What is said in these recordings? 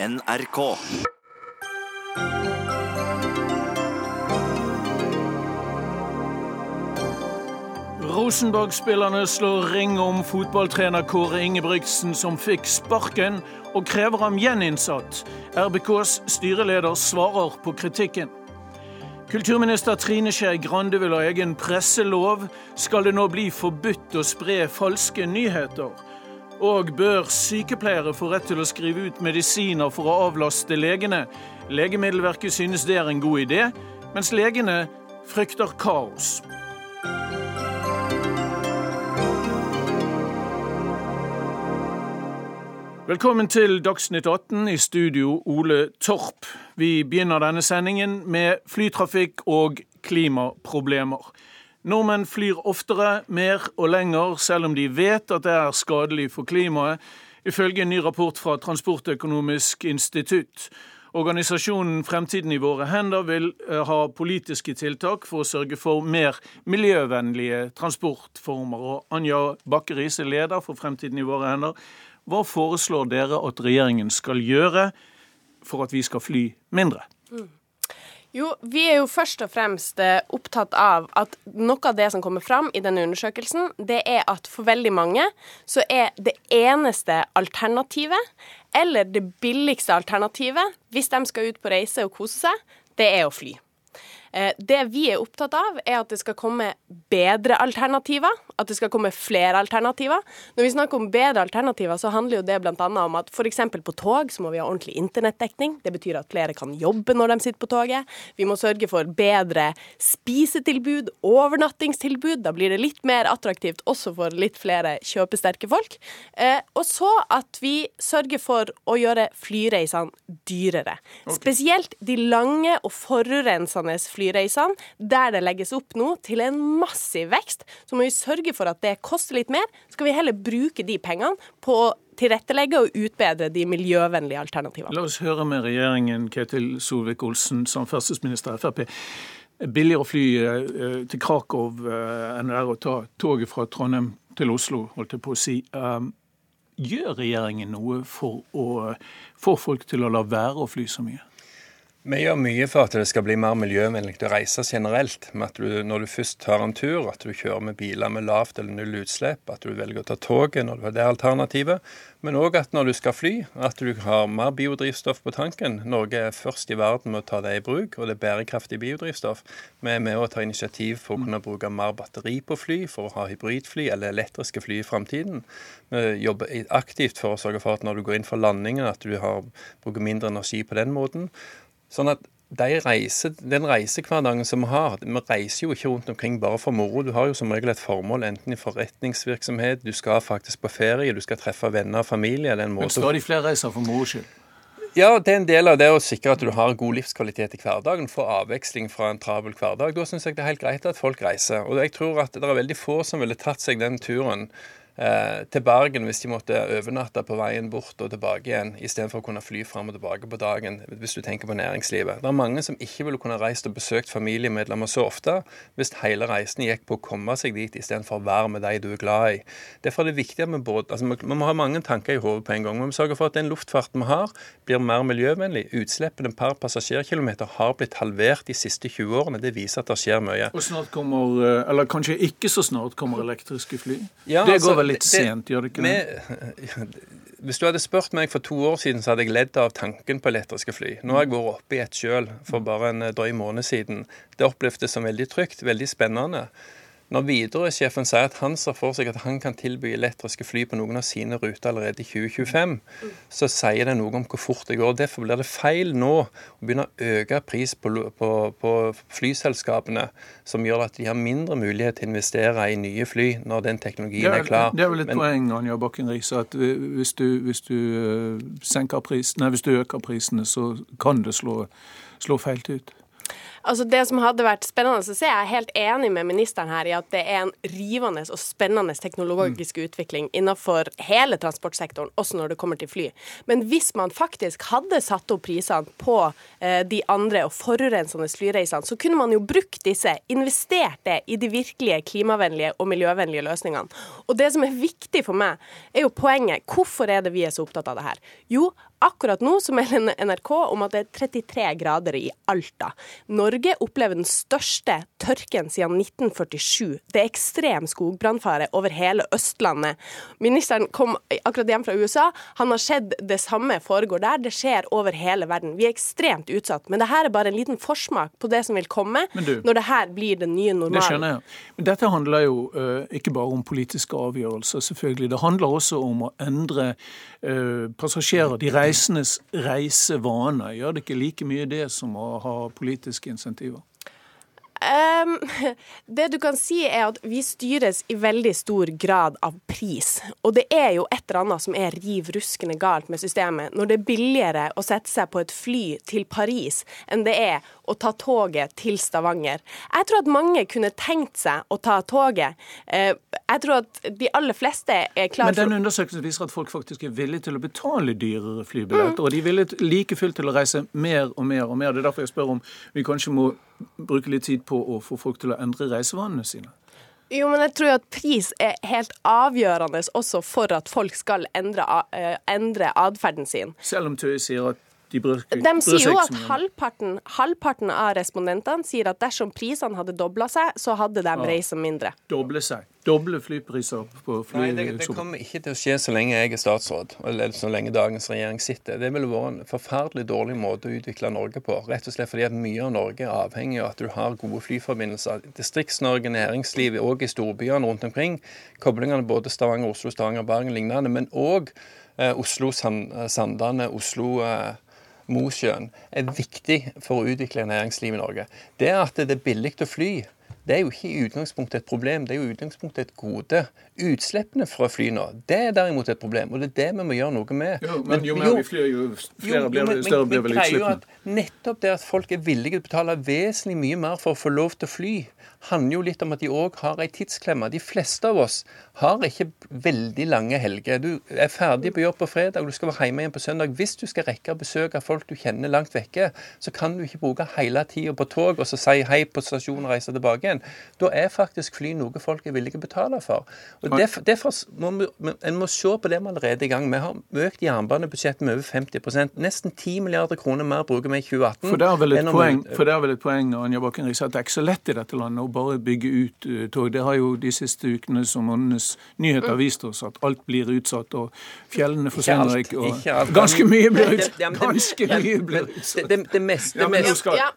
NRK. Rosenborg-spillerne slår ring om fotballtrener Kåre Ingebrigtsen, som fikk sparken, og krever ham gjeninnsatt. RBKs styreleder svarer på kritikken. Kulturminister Trine Skei Grande vil ha egen presselov. Skal det nå bli forbudt å spre falske nyheter? Og bør sykepleiere få rett til å skrive ut medisiner for å avlaste legene? Legemiddelverket synes det er en god idé, mens legene frykter kaos. Velkommen til Dagsnytt 18, i studio Ole Torp. Vi begynner denne sendingen med flytrafikk og klimaproblemer. Nordmenn flyr oftere, mer og lenger, selv om de vet at det er skadelig for klimaet, ifølge en ny rapport fra Transportøkonomisk institutt. Organisasjonen Fremtiden i våre hender vil eh, ha politiske tiltak for å sørge for mer miljøvennlige transportformer. Og Anja Bakkeris er leder for Fremtiden i våre hender. Hva foreslår dere at regjeringen skal gjøre for at vi skal fly mindre? Jo, vi er jo først og fremst eh, opptatt av at noe av det som kommer fram i denne undersøkelsen, det er at for veldig mange så er det eneste alternativet, eller det billigste alternativet, hvis de skal ut på reise og kose seg, det er å fly. Eh, det vi er opptatt av, er at det skal komme bedre alternativer. At det skal komme flere alternativer. Når vi snakker om bedre alternativer, så handler jo det bl.a. om at f.eks. på tog så må vi ha ordentlig internettdekning. Det betyr at flere kan jobbe når de sitter på toget. Vi må sørge for bedre spisetilbud, overnattingstilbud. Da blir det litt mer attraktivt også for litt flere kjøpesterke folk. Eh, og så at vi sørger for å gjøre flyreisene dyrere. Okay. Spesielt de lange og forurensende flyreisene flyreisene, der det legges opp nå til en massiv vekst, så må vi sørge for at det koster litt mer. Så skal vi heller bruke de pengene på å tilrettelegge og utbedre de miljøvennlige alternativene. La oss høre med regjeringen, Ketil Solvik-Olsen, samferdselsminister Frp. Billigere å fly eh, til Krakow eh, enn det er å ta toget fra Trondheim til Oslo, holdt jeg på å si. Um, gjør regjeringen noe for å få folk til å la være å fly så mye? Vi gjør mye for at det skal bli mer miljøvennlig å reise generelt. Med at du, når du først tar en tur, at du kjører med biler med lavt eller null utslipp. At du velger å ta toget når du har det alternativet. Men òg at når du skal fly, at du har mer biodrivstoff på tanken. Norge er først i verden med å ta det i bruk, og det er bærekraftig biodrivstoff. Vi er med å ta initiativ for å kunne bruke mer batteri på fly, for å ha hybridfly eller elektriske fly i framtiden. Vi jobber aktivt for å sørge for at når du går inn for landingen, at du har, bruker mindre energi på den måten. Sånn at de reise, den reisehverdagen som vi har Vi reiser jo ikke rundt omkring bare for moro. Du har jo som regel et formål, enten i forretningsvirksomhet, du skal faktisk på ferie, du skal treffe venner og familie. Den måten. Men stadig flere reiser for moro skyld? Ja, det er en del av det å sikre at du har god livskvalitet i hverdagen. Få avveksling fra en travel hverdag. Da syns jeg det er helt greit at folk reiser. Og jeg tror at det er veldig få som ville tatt seg den turen til Bergen hvis de måtte overnatte på veien bort og tilbake igjen, istedenfor å kunne fly fram og tilbake på dagen, hvis du tenker på næringslivet. Det er mange som ikke ville kunne reist og besøkt familiemedlemmer så ofte hvis hele reisen gikk på å komme seg dit istedenfor å være med de du er glad i. Derfor er det viktig at vi både altså Vi må ha mange tanker i hodet på en gang. Vi må sørge for at den luftfarten vi har, blir mer miljøvennlig. Utslippene per passasjerkilometer har blitt halvert de siste 20 årene. Det viser at det skjer mye. Og snart kommer, eh, eller kanskje ikke så snart, kommer elektriske fly? Ja, det går altså, vel litt det, sent, gjør det ikke det? Hvis du hadde spurt meg for to år siden, så hadde jeg ledd av tanken på elektriske fly. Nå har jeg vært i et sjøl for bare en drøy måned siden. Det opplevdes som veldig trygt, veldig spennende. Når Widerøe-sjefen sier at han ser for seg at han kan tilby elektriske fly på noen av sine ruter allerede i 2025, så sier det noe om hvor fort det går. Derfor blir det feil nå å begynne å øke pris på, på, på flyselskapene, som gjør at de har mindre mulighet til å investere i nye fly når den teknologien er, er klar. Det er vel et Men, poeng Anja Bakken Riise, at hvis du, hvis du, eh, pris, nei, hvis du øker prisene, så kan det slå, slå feil ut. Altså Det som hadde vært spennende å se, jeg er helt enig med ministeren her i at det er en rivende og spennende teknologisk mm. utvikling innenfor hele transportsektoren, også når det kommer til fly. Men hvis man faktisk hadde satt opp prisene på eh, de andre og forurensende flyreisene, så kunne man jo brukt disse, investert det i de virkelige klimavennlige og miljøvennlige løsningene. Og det som er viktig for meg, er jo poenget. Hvorfor er det vi er så opptatt av det her? Jo, Akkurat nå så melder NRK om at det er 33 grader i Alta. Norge opplever den største tørken siden 1947. Det er ekstrem skogbrannfare over hele Østlandet. Ministeren kom akkurat hjem fra USA. Han har sett det samme foregår der. Det skjer over hele verden. Vi er ekstremt utsatt. Men det her er bare en liten forsmak på det som vil komme du, når det her blir den nye normalen. Det skjønner jeg. Men dette handler jo uh, ikke bare om politiske avgjørelser, selvfølgelig. Det handler også om å endre uh, passasjerer, de reisendes reisevaner. Gjør det ikke like mye det som å ha politiske insentiver? Um, det du kan si er at vi styres i veldig stor grad av pris. Og det er jo et eller annet som er riv ruskende galt med systemet. Når det er billigere å sette seg på et fly til Paris enn det er å ta toget til Stavanger. Jeg tror at mange kunne tenkt seg å ta toget. Uh, jeg tror at de aller fleste er klar for Men den undersøkelsen viser at folk faktisk er villige til å betale dyrere flybilletter. Mm. Og de er villige like fullt til å reise mer og mer og mer. Det er derfor jeg spør om vi kanskje må bruke litt tid på å få folk til å endre reisevanene sine? Jo, men jeg tror at pris er helt avgjørende også for at folk skal endre, uh, endre atferden sin. Selv om Tøye sier at de bryr, de sier jo at halvparten, halvparten, av respondentene sier at dersom prisene hadde dobla seg, så hadde de ja. reist mindre. Doble seg. Doble flypriser på fly... Nei, det, det, kommer ikke til å skje så lenge jeg er statsråd, eller så lenge dagens regjering sitter. Det ville vært en forferdelig dårlig måte å utvikle Norge på. Rett og slett fordi at mye av Norge er avhengig av at du har gode flyforbindelser. Distrikts-Norge, næringslivet òg i storbyene rundt omkring. Koblingene både Stavanger, Oslo, Stavanger, Bergen lignende, men òg eh, Oslo, Sandane, Oslo eh, Mosjøen er viktig for å utvikle næringsliv i Norge. Det at det er billig å fly, det er jo ikke i utgangspunktet et problem, det er jo i utgangspunktet et gode. Utslippene fra fly nå, det er derimot et problem, og det er det vi må gjøre noe med. Jo, men, jo mer vi flyr, jo flere jo, blir, større blir vel utslippene. Nettopp det at folk er villige til å betale vesentlig mye mer for å få lov til å fly, handler jo litt om at de òg har ei tidsklemme. De fleste av oss har ikke veldig lange helger. Du er ferdig på jobb på fredag, og du skal være hjemme igjen på søndag. Hvis du skal rekke å besøke folk du kjenner langt vekke, så kan du ikke bruke hele tida på tog og så si hei på stasjonen og reise tilbake igjen. Da er faktisk fly noe folk er villige til å betale for. Og derfor, derfor må vi, En må se på det vi allerede er i gang med. Vi har økt jernbanebudsjettet med over 50% Nesten 10 milliarder kroner mer bruker vi i 2018. For det er vel et poeng, for det er vel et poeng Anja en jobber at det er ikke så lett i dette landet å bare bygge ut uh, tog. Det har jo de siste ukene som Åndenes nyheter mm. vist oss, at alt blir utsatt, og fjellene forsvinner ikke. Og ikke alt, ganske mye blir utsatt. Ganske mye blir utsatt. Det, det, meste, det meste. Ja,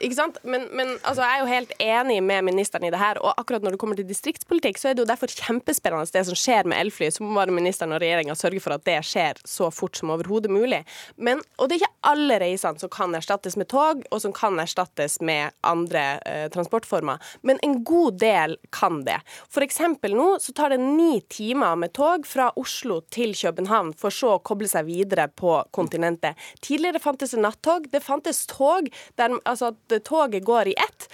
ikke sant? Men, men altså, jeg er jo helt enig med ministeren i det her, og akkurat når det kommer til distriktspolitikk, så er det jo derfor kjempespennende det som skjer med elfly. Så må bare ministeren og regjeringa sørge for at det skjer så fort som overhodet mulig. Men, og det er ikke alle reisene som kan erstattes med tog, og som kan erstattes med andre eh, transportformer men en god del kan det. For eksempel nå så tar det ni timer med tog fra Oslo til København, for så å koble seg videre på kontinentet. Tidligere fantes det nattog. Det fantes tog der altså at toget går i ett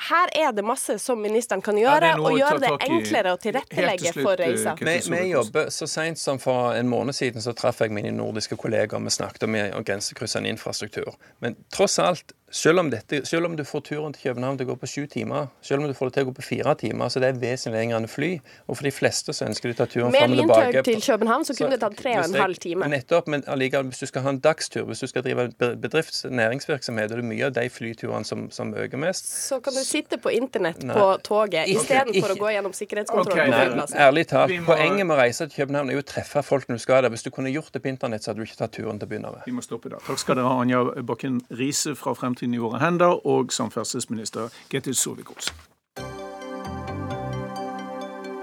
her er det masse som ministeren kan gjøre, ja, og gjøre det enklere å tilrettelegge for eh, reiser. Vi, vi, jobber Så sent som for en måned siden så traff jeg mine nordiske kollegaer. Vi snakket om grensekryssende infrastruktur. Men tross alt selv om, dette, selv om, du får turen til København til å gå på sju timer, selv om du får det til å gå på fire timer, så det er vesentlig lenger enn fly. Og for de fleste så ønsker de å ta turen fram og tilbake. Med lyntog til København så kunne det tatt tre og en halv time. Nettopp, men allikevel, hvis du skal ha en dagstur, hvis du skal drive bedrifts- næringsvirksomhet, og det mye av de flyturene som, som øker mest. Så kan du sitte på internett på toget istedenfor å gå gjennom sikkerhetskontrollen. Okay. Nei, ærlig talt, må... poenget med å reise til København er jo å treffe folk når du skal der. Hvis du kunne gjort det på internett, så hadde du ikke tatt turen til å begynne med. Vi må stoppe der. Takk skal dere ha, Anja Bakken Riise fra Fremtiden fremtiden i våre hender og samferdselsminister Ketil Solvik-Olsen.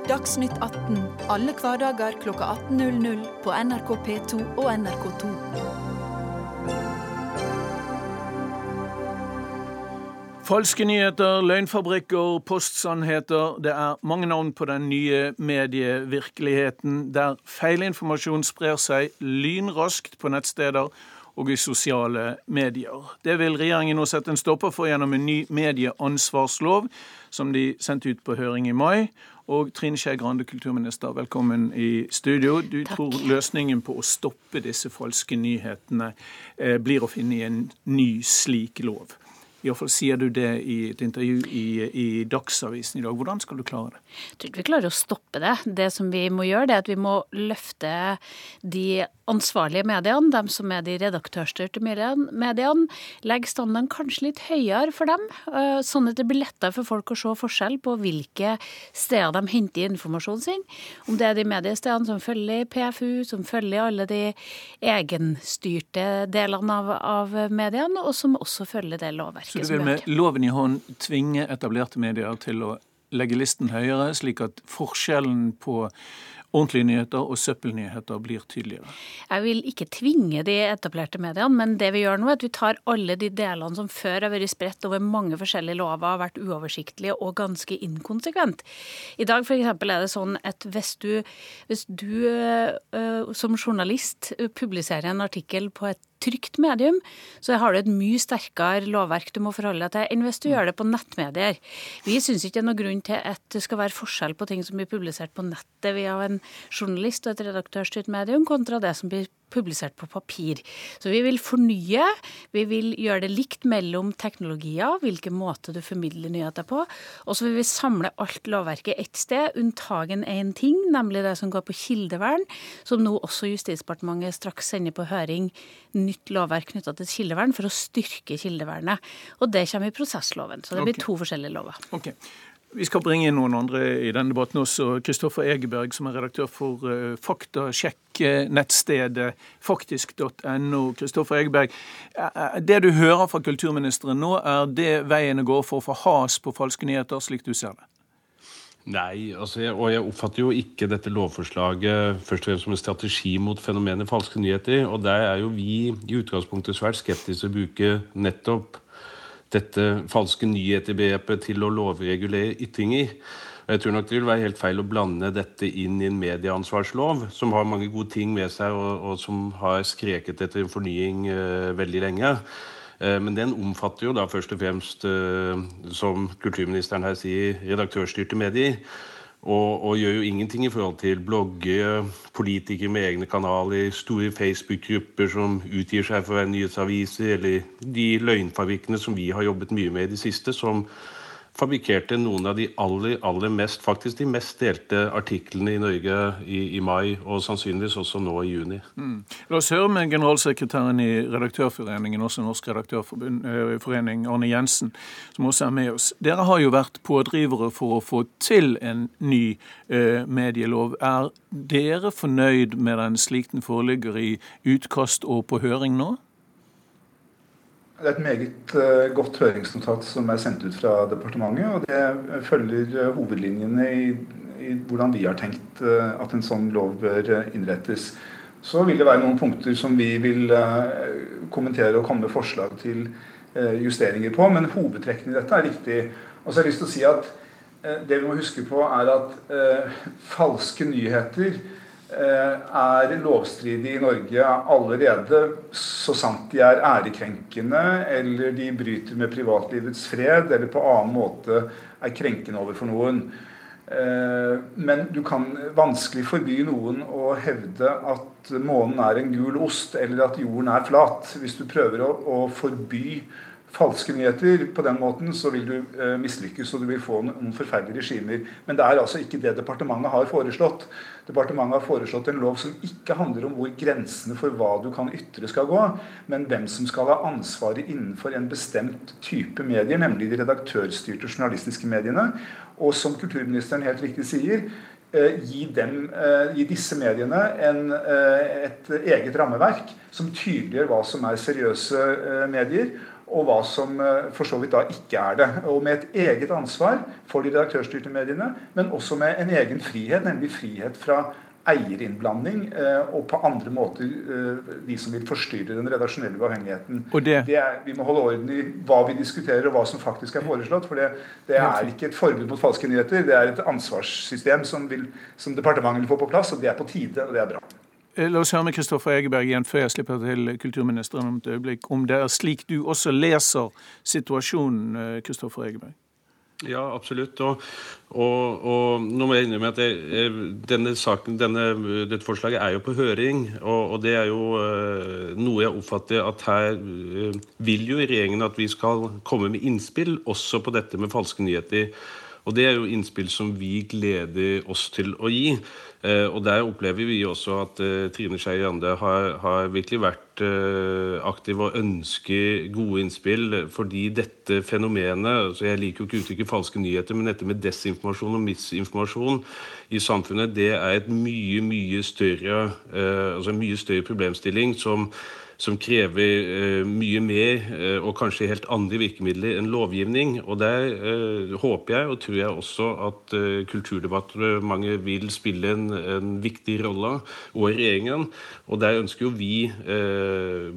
Dagsnytt 18 alle hverdager kl 18.00 på NRK P2 og NRK2. Falske nyheter, løgnfabrikker, postsannheter. Det er mange navn på den nye medievirkeligheten der feilinformasjon sprer seg lynraskt på nettsteder og i sosiale medier. Det vil regjeringen nå sette en stopper for gjennom en ny medieansvarslov, som de sendte ut på høring i mai. Og Trine Skei Grande, kulturminister, velkommen i studio. Du Takk. tror løsningen på å stoppe disse falske nyhetene eh, blir å finne i en ny slik lov. Iallfall sier du det i et intervju i, i Dagsavisen i dag. Hvordan skal du klare det? Jeg tror ikke vi klarer å stoppe det. Det som vi må gjøre, det er at vi må løfte de ansvarlige mediene, dem som er de redaktørstyrte mediene, legge standarden kanskje litt høyere for dem, eh, sånn at det blir lettere for folk å se forskjell på hvilke steder de henter informasjonen sin. Om det er de mediestedene som følger PFU, som følger alle de egenstyrte delene av, av mediene, og som også følger det lovverket. Så du vil med loven i hånd tvinge etablerte medier til å legge listen høyere, slik at forskjellen på ordentlige nyheter og søppelnyheter blir tydeligere. Jeg vil ikke tvinge de etablerte mediene, men det vi gjør nå, er at vi tar alle de delene som før har vært spredt over mange forskjellige lover, har vært uoversiktlige og ganske inkonsekvent. I dag f.eks. er det sånn at hvis du, hvis du uh, som journalist publiserer en artikkel på et trygt medium, så har du et mye sterkere lovverk du må forholde deg til enn hvis du gjør det på nettmedier. Vi syns ikke det er noen grunn til at det skal være forskjell på ting som blir publisert på nettet via en journalist og et redaktørstyrt medium, kontra det som blir publisert på papir. Så vi vil fornye, vi vil gjøre det likt mellom teknologier, hvilken måte du formidler nyheter på. Og så vil vi samle alt lovverket ett sted, unntagen én ting, nemlig det som går på kildevern, som nå også Justisdepartementet straks sender på høring nytt lovverk knytta til kildevern for å styrke kildevernet. Og det kommer i prosessloven. Så det blir okay. to forskjellige lover. Okay. Vi skal bringe inn noen andre i denne debatten også. Kristoffer Egeberg, som er redaktør for uh, faktasjekk-nettstedet faktisk.no. Kristoffer Egeberg, det du hører fra kulturministeren nå, er det veien å gå for å få has på falske nyheter, slik du ser det? Nei, altså jeg, og jeg oppfatter jo ikke dette lovforslaget først og fremst som en strategi mot fenomenet falske nyheter. Og der er jo vi i utgangspunktet svært skeptiske til å bruke nettopp dette falske nyheter-begrepet til å lovregulere ytringer. Jeg tror nok det vil være helt feil å blande dette inn i en medieansvarslov, som har mange gode ting med seg, og, og som har skreket etter en fornying uh, veldig lenge. Uh, men den omfatter jo da først og fremst, uh, som kulturministeren her sier, redaktørstyrte medier. Og, og, gjør jo ingenting i forhold til blogger, politikere med egne kanaler, store Facebook-grupper som utgir seg for å være nyhetsaviser, eller de løgnfabrikkene som vi har jobbet mye med i det siste, som fabrikkerte noen av de aller, aller mest, faktisk de mest delte artiklene i Norge i, i mai, og sannsynligvis også nå i juni. Mm. La oss høre med generalsekretæren i Redaktørforeningen, også Norsk Redaktørforening, eh, Arne Jensen, som også er med oss. Dere har jo vært pådrivere for å få til en ny eh, medielov. Er dere fornøyd med den slik den foreligger i utkast og på høring nå? Det er et meget uh, godt høringsnotat som er sendt ut fra departementet. og Det følger uh, hovedlinjene i, i, hvordan vi har tenkt uh, at en sånn lov bør innrettes. Så vil det være noen punkter som vi vil kommentere og komme med forslag til justeringer på. Men hovedtrekkene i dette er riktig. Og så har jeg lyst til å si at det vi må huske på, er at falske nyheter Eh, er lovstridige i Norge allerede så sant de er ærekrenkende eller de bryter med privatlivets fred eller på annen måte er krenkende overfor noen. Eh, men du kan vanskelig forby noen å hevde at månen er en gul ost eller at jorden er flat. Hvis du prøver å forby falske nyheter på den måten, så vil du eh, mislykkes og du vil få noen forferdelige regimer. Men det er altså ikke det departementet har foreslått. Departementet har foreslått en lov som ikke handler om hvor grensene for hva du kan ytre skal gå, men hvem som skal ha ansvaret innenfor en bestemt type medier, nemlig de redaktørstyrte journalistiske mediene. Og som kulturministeren helt riktig sier, eh, Gi, dem, eh, gi, disse mediene en, eh, et eget rammeverk som tydeliggjør hva som er seriøse medier, og hva som eh, for så vidt da ikke er det. Og med et eget ansvar for de redaktørstyrte mediene, men også med en egen frihet, nemlig frihet fra eierinnblanding eh, og på andre måter eh, de som vil forstyrre den redaksjonelle uavhengigheten. Det, det er, vi må holde orden i hva vi diskuterer og hva som faktisk er foreslått. For det, det er ikke et forbud mot falske nyheter, det er et ansvarssystem som, vil, som departementet vil få på plass, og det er på tide, og det er bra. Eh, la oss høre med Kristoffer Egeberg igjen før jeg slipper til kulturministeren om et øyeblikk. Om det er slik du også leser situasjonen, Kristoffer Egeberg? Ja, absolutt. Og, og, og, nå må jeg innrømme at jeg, denne saken, denne, dette forslaget er jo på høring. Og, og, det er jo uh, noe jeg oppfatter at her uh, vil jo regjeringen at vi skal komme med innspill også på dette med falske nyheter. Og det er jo innspill som vi gleder oss til å gi. Uh, og der opplever vi også at Trine Skei Grande har, har virkelig vært Eh, aktiv og ønsker gode innspill. Fordi dette fenomenet så Jeg liker jo ikke uttrykket falske nyheter, men dette med desinformasjon og misinformasjon i samfunnet, det er et mye, mye større, eh, altså en mye større problemstilling som som krever eh, mye mer eh, og kanskje helt andre virkemidler enn lovgivning. Og Der eh, håper jeg og tror jeg også at Kulturdepartementet vil spille en, en, viktig rolle, og regjeringen. Og der ønsker jo vi,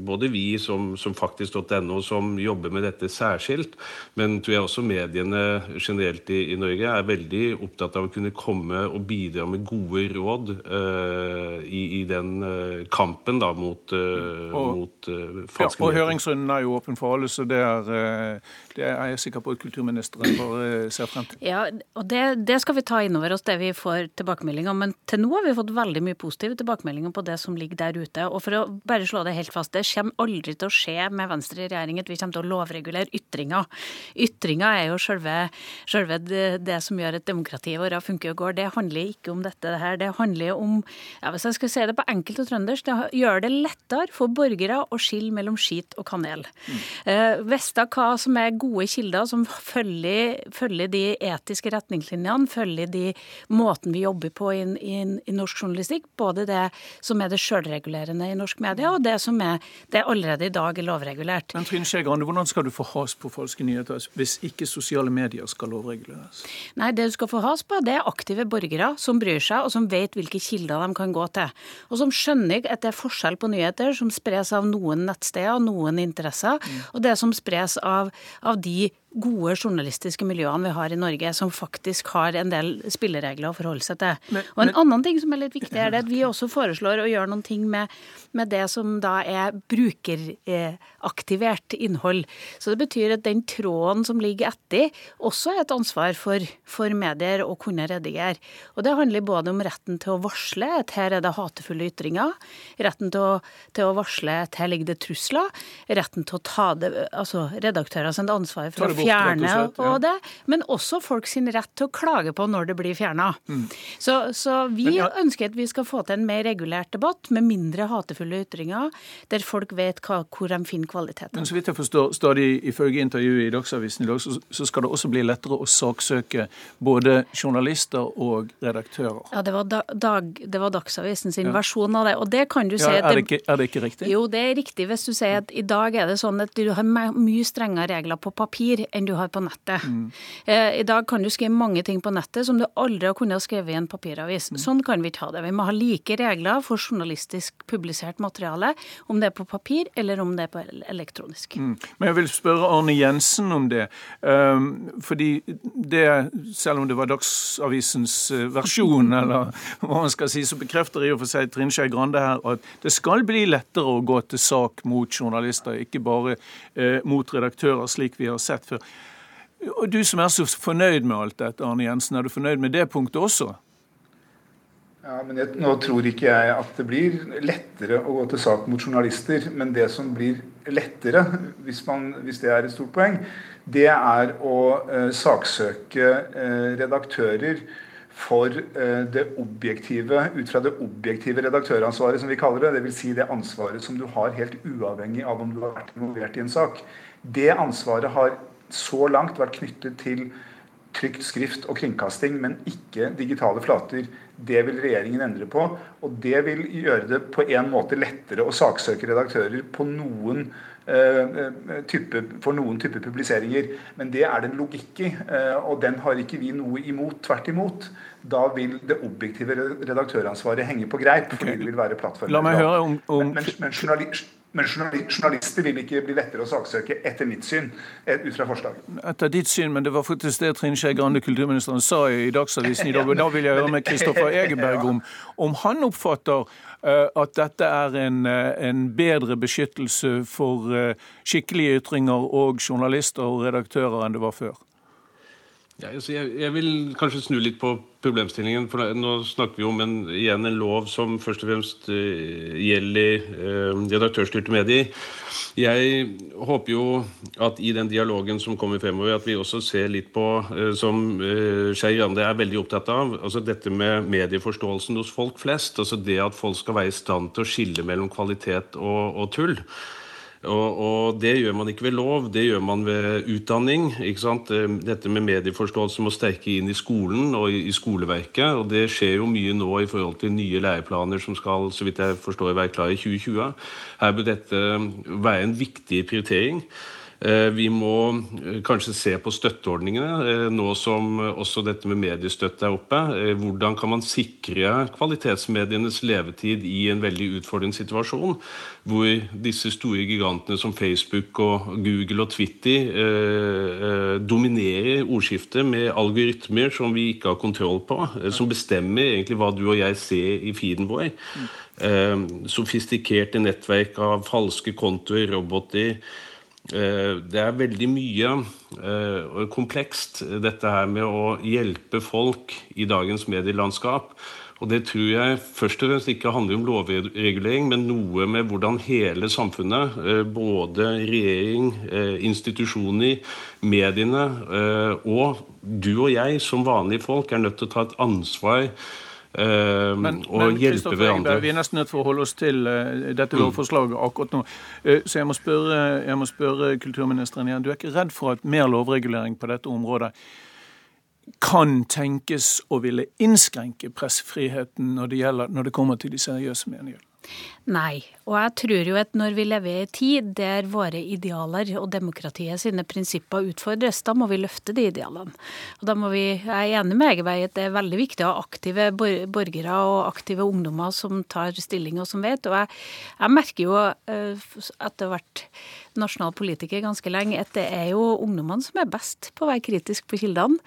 både vi som, som faktisk.no, som jobber med dette særskilt, men tror jeg også mediene generelt i, i, Norge er veldig opptatt av å kunne komme og bidra med gode råd uh, i, i, den kampen da mot og mot uh, falske ja, Og høringsrunden er jo åpen for alle, så det er, uh, det er jeg sikker på at kulturministeren bare uh, ser frem til. Ja, og det, det, skal vi ta inn over oss, det vi får tilbakemeldinger Men til nå har vi fått veldig mye positive tilbakemeldinger på det som ligger der ute. Og for å bare slå det helt fast, det kommer aldri til å skje med Venstre i regjering at vi kommer til å lovregulere ytringer. Ytringer er jo selve, selve det, det, som gjør at demokratiet vårt funker og går. Det handler ikke om dette her. Det handler om, ja, hvis jeg skal si det på enkelt og trøndersk, det gjør det lettere for borgere borgere og skille mellom skit og kanel. Mm. Eh, hva som er gode kilder som følger, følger, de etiske retningslinjene, følger de måten vi jobber på i, i, i norsk journalistikk. Både det som er det sjølregulerende i norsk media, og det som er det allerede i dag er lovregulert. Men Trine Skei Grande, Hvordan skal du få has på falske nyheter hvis ikke sosiale medier skal lovreguleres? Nei, Det du skal få has på, det er aktive borgere som bryr seg, og som vet hvilke kilder de kan gå til. Og som skjønner at det er forskjell på nyheter som spres av noen nettsteder, noen interesser, mm. og det som spres av, av de gode journalistiske miljøene vi har i Norge, som faktisk har en del spilleregler å forholde seg til. Men, og En men, annen ting som er litt viktig, er det at vi også foreslår å gjøre noen ting med, med det som da er brukeraktivert innhold. Så det betyr at den tråden som ligger etter, også er et ansvar for, for medier å kunne redigere. Og Det handler både om retten til å varsle at her er det hatefulle ytringer, retten til å, til å varsle at her ligger det trusler, retten til å ta det, altså redaktører sendt ansvar for å fjerne og, ja. det, men også folk sin rett til å klage på når det blir fjerna. Mm. Så, så, vi ja. ønsker at vi skal få til en mer regulert debatt med mindre hatefulle ytringer, der folk vet hva, hvor de finner kvaliteten. Men så vidt jeg forstår, stadig ifølge intervjuet i Dagsavisen i dag, så, så, skal det også bli lettere å saksøke både journalister og redaktører. Ja, det var, dag, det var Dagsavisen sin ja. versjon av det. Og det kan du si at er det, ikke, er det ikke riktig? Jo, det er riktig hvis du sier at i dag er det sånn at du har mye strengere regler på papir enn du har på nettet. Mm. Eh, I dag kan du skrive mange ting på nettet som du aldri har kunnet skrive i en papiravis. Mm. Sånn kan vi ikke ha det. Vi må ha like regler for journalistisk publisert materiale, om det er på papir eller om det er på elektronisk. Mm. Men jeg vil spørre Arne Jensen om det. Um, fordi det, selv om det var Dagsavisens eh, versjon, eller hva man skal si, så bekrefter i og for seg Trine Skei Grande her at det skal bli lettere å gå til sak mot journalister, ikke bare eh, mot redaktører, slik vi har sett før. Og Du som er så fornøyd med alt dette, Arne Jensen, er du fornøyd med det punktet også? Ja, men jeg, Nå tror ikke jeg at det blir lettere å gå til sak mot journalister. Men det som blir lettere, hvis, man, hvis det er et stort poeng, det er å eh, saksøke eh, redaktører for eh, det objektive, ut fra det objektive redaktøransvaret, som vi kaller det. Dvs. Si det ansvaret som du har helt uavhengig av om du har vært involvert i en sak. Det ansvaret har så langt vært knyttet til trykt skrift og kringkasting, men ikke digitale flater. Det vil regjeringen endre på. Og det vil gjøre det på en måte lettere å saksøke redaktører på noen uh, type, for noen type publiseringer. Men det er det en logikk i, uh, og den har ikke vi noe imot. Tvert imot. Da vil det objektive redaktøransvaret henge på greip, fordi det vil være plattformen. La meg høre om, om... Men, men, men men journalister vil ikke bli lettere å saksøke, etter mitt syn, eh, ut fra forslaget. Etter ditt syn, men det var faktisk det Trine Skei Grande, kulturministeren, sa i Dagsavisen i dag. og Da vil jeg høre med Kristoffer Egeberg om om han oppfatter uh, at dette er en, uh, en, bedre beskyttelse for skikkelige ytringer og journalister og redaktører enn det var før. Jeg, jeg, vil kanskje snu litt på problemstillingen. for Nå snakker vi om en, igjen en lov som først og fremst uh, gjelder uh, redaktørstyrte medier. Jeg håper jo at i den dialogen som kommer fremover, at vi også ser litt på, uh, som uh, Skei Grande er veldig opptatt av, altså dette med medieforståelsen hos folk flest. altså Det at folk skal være i stand til å skille mellom kvalitet og, og tull. Og, og, Det gjør man ikke ved lov, det gjør man ved utdanning. ikke sant? Eh, dette med medieforståelse må sterke inn i skolen og i, i skoleverket. og Det skjer jo mye nå i forhold til nye læreplaner som skal så vidt jeg forstår, være klar i 2020. Her bør dette være en viktig prioritering. Eh, vi må eh, kanskje se på støtteordningene, eh, nå som også dette med mediestøtte er oppe. Hvordan kan man sikre kvalitetsmedienes levetid i en veldig utfordrende situasjon, hvor disse store gigantene som Facebook og Google og Twitter eh, dominerer ordskiftet med algoritmer som vi ikke har kontroll på, som bestemmer egentlig hva du og jeg ser i feeden vår. Eh, sofistikerte nettverk av falske kontoer, roboter det er veldig mye eh, komplekst, dette her med å hjelpe folk i dagens medielandskap. Og det tror jeg først og fremst ikke handler om lovregulering, men noe med hvordan hele samfunnet, eh, både regjering, institusjoner, mediene og du og jeg som vanlige folk, er nødt til å ta et ansvar Uh, men, og men, hjelpe hverandre. Vi er nesten nødt for å holde oss til uh, dette mm. lovforslaget akkurat nå. Uh, så jeg må, spørre, jeg må, spørre, kulturministeren igjen. Du er ikke redd for at mer lovregulering på dette området kan tenkes å ville innskrenke pressefriheten når det, gjelder, når det kommer til de seriøse meningene? Nei. Og jeg tror jo at når vi lever i en tid der våre idealer og demokratiet sine prinsipper utfordres, da må vi løfte de idealene. Og da må vi, Jeg er enig med Egeberg at det er veldig viktig å ha aktive borgere og aktive ungdommer som tar stilling og som vet. Og jeg, jeg merker jo eh, etter hvert nasjonal politiker ganske lenge, at det er jo ungdommene som er best på å være kritisk på kildene,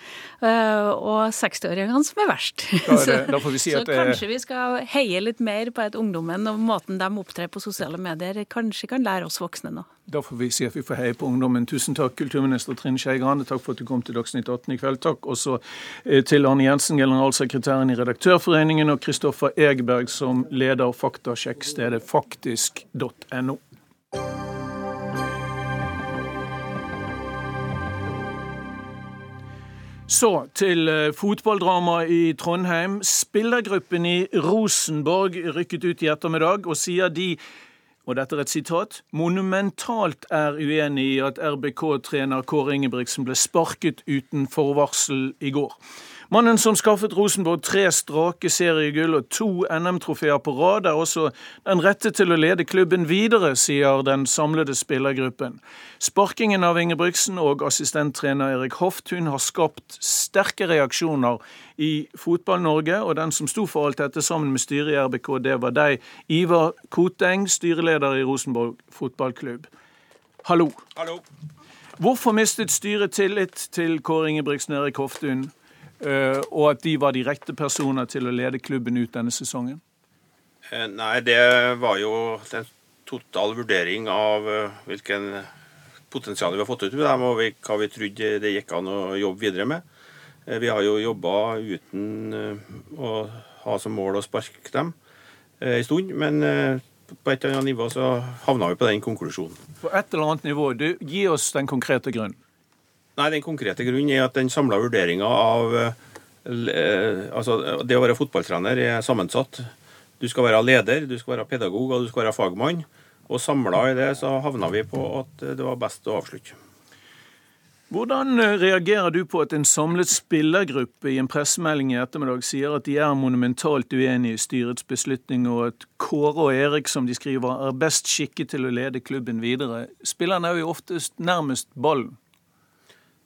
eh, og 60-åringene som er verst. Da, er det, da får vi si at så kanskje vi skal heie litt mer på at ungdommen og måten de opptrer på sosiale medier, kanskje kan lære oss voksne nå. Da får vi si at vi får heie på ungdommen. Tusen takk, kulturminister Trine Skei Grande. Takk for at du kom til Dagsnytt 18 i kveld. Takk også eh, til Arne Jensen, generalsekretæren i Redaktørforeningen, og Kristoffer Egeberg, som leder faktasjekkstedet faktisk.no. Så til eh, fotballdrama i Trondheim. Spillergruppen i Rosenborg rykket ut i ettermiddag og sier de og dette er et sitat, monumentalt er uenig i at RBK-trener Kåre Ingebrigtsen ble sparket uten forvarsel i går. Mannen som skaffet Rosenborg tre strake seriegull og to NM-trofeer på rad, er også den rette til å lede klubben videre, sier den samlede spillergruppen. Sparkingen av Ingebrigtsen og assistenttrener Erik Hoftun har skapt sterke reaksjoner i Fotball-Norge, og den som sto for alt dette sammen med styret i RBK, det var deg, Ivar Koteng, styreleder i Rosenborg fotballklubb. Hallo. Hallo. Hvorfor mistet styret tillit til Kåre Ingebrigtsen og Erik Hoftun? Eh, og at de var de rette personer til å lede klubben ut denne sesongen? Eh, nei, det var jo en total vurdering av eh, hvilken potensial vi har fått ut av dem, og hva vi trodde det gikk an å jobbe videre med. Vi har jo jobba uten å ha som mål å sparke dem en stund, men på et eller annet nivå så havna vi på den konklusjonen. På et eller annet nivå. Du, gi oss den konkrete grunnen. Nei, Den konkrete grunnen er at den samla vurderinga av eh, altså Det å være fotballtrener er sammensatt. Du skal være leder, du skal være pedagog og du skal være fagmann. Og samla i det så havna vi på at det var best å avslutte. Hvordan eh, reagerer du på at en samlet spillergruppe i en pressemelding i ettermiddag sier at de er monumentalt uenige i styrets beslutning, og at Kåre og Erik, som de skriver, er best skikket til å lede klubben videre? Spillerne er jo oftest nærmest ballen.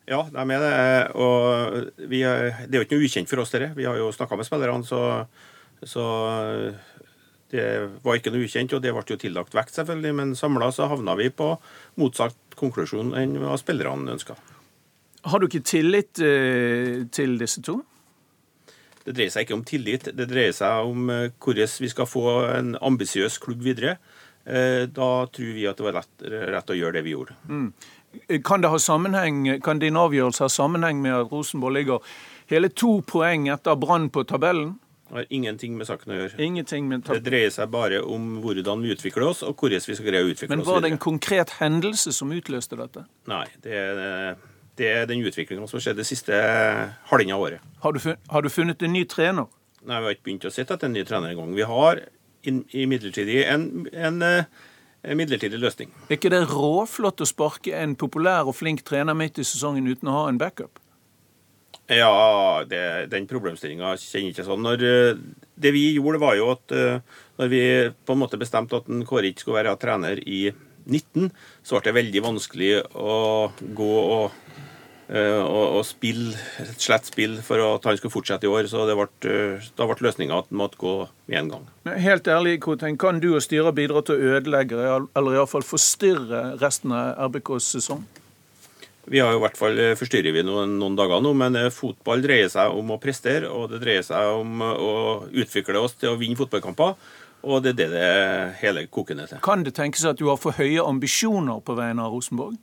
Ja, de er det. Og vi, det er jo ikke noe ukjent for oss, dette. Vi har jo snakka med spillerne, så, så, det var ikke noe ukjent. Og det ble jo tillagt vekt, selvfølgelig, men samla så havna vi på motsatt konklusjon enn hva spillerne ønska. Har du ikke tillit eh, til disse to? Det dreier seg ikke om tillit, det dreier seg om eh, hvordan vi skal få en ambisiøs klubb videre. Eh, da tror vi at det var rett, rett å gjøre det vi gjorde. Mm. Kan, det ha sammenheng, kan din avgjørelse ha sammenheng med at Rosenborg ligger hele to poeng etter Brann på tabellen? Det har ingenting med saken å gjøre. Med Det dreier seg bare om hvordan vi utvikler oss, og hvordan vi skal greie å utvikle Men var det en konkret hendelse som utløste dette? Nei, det er, det er den utviklinga som har skjedd det siste halvannet året. Har du, funnet, har du funnet en ny trener? Nei, Vi har ikke begynt å se etter en ny trener engang. Vi har imidlertid en, en, en midlertidig løsning. Er ikke det råflott å sparke en populær og flink trener midt i sesongen uten å ha en backup? Ja, det, den problemstillinga kjenner jeg ikke sånn. Når, eh, det vi gjorde, var jo at eh, når vi på en måte bestemte at en Kåre ikke skulle være trener i 19, så ble det veldig vanskelig å gå og, eh, og, og spill, et slett spill for at han skulle fortsette i år. Så det ble, eh, da ble løsninga at han måtte gå med en gang. Helt ærlig, Koteng, kan du og styret bidra til å ødelegge, eller iallfall forstyrre resten av RBKs sesong? Vi har jo i hvert fall eh, forstyrrer vi noen, noen dager nå, men eh, fotball dreier seg om å prestere, og det dreier seg om eh, å utvikle oss til å vinne fotballkamper. Og det er det det hele koker ned til. Kan det tenkes at du har for høye ambisjoner på vegne av Rosenborg?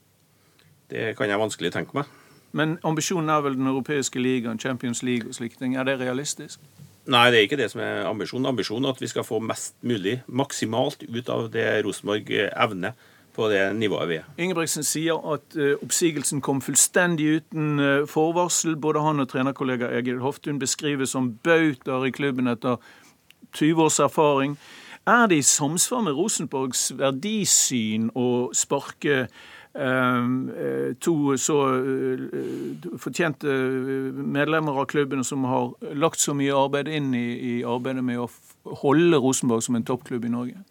Det kan jeg vanskelig tenke meg. Men ambisjonen er vel den europeiske ligaen, Champions League og slike ting. Er det realistisk? Nei, det er ikke det som er ambisjonen. Ambisjonen er at vi skal få mest mulig, maksimalt, ut av det Rosenborg evner på det nivået vi er. Ingebrigtsen sier at eh, oppsigelsen kom fullstendig uten eh, forvarsel. Både han og trenerkollega Egil Hoftun beskrives som bautaer i klubben etter 20 års erfaring. Er det i samsvar med Rosenborgs verdisyn å sparke eh, eh, to så eh, fortjente eh, medlemmer av klubben som har lagt så mye arbeid inn i, i arbeidet med å holde Rosenborg som en toppklubb i Norge?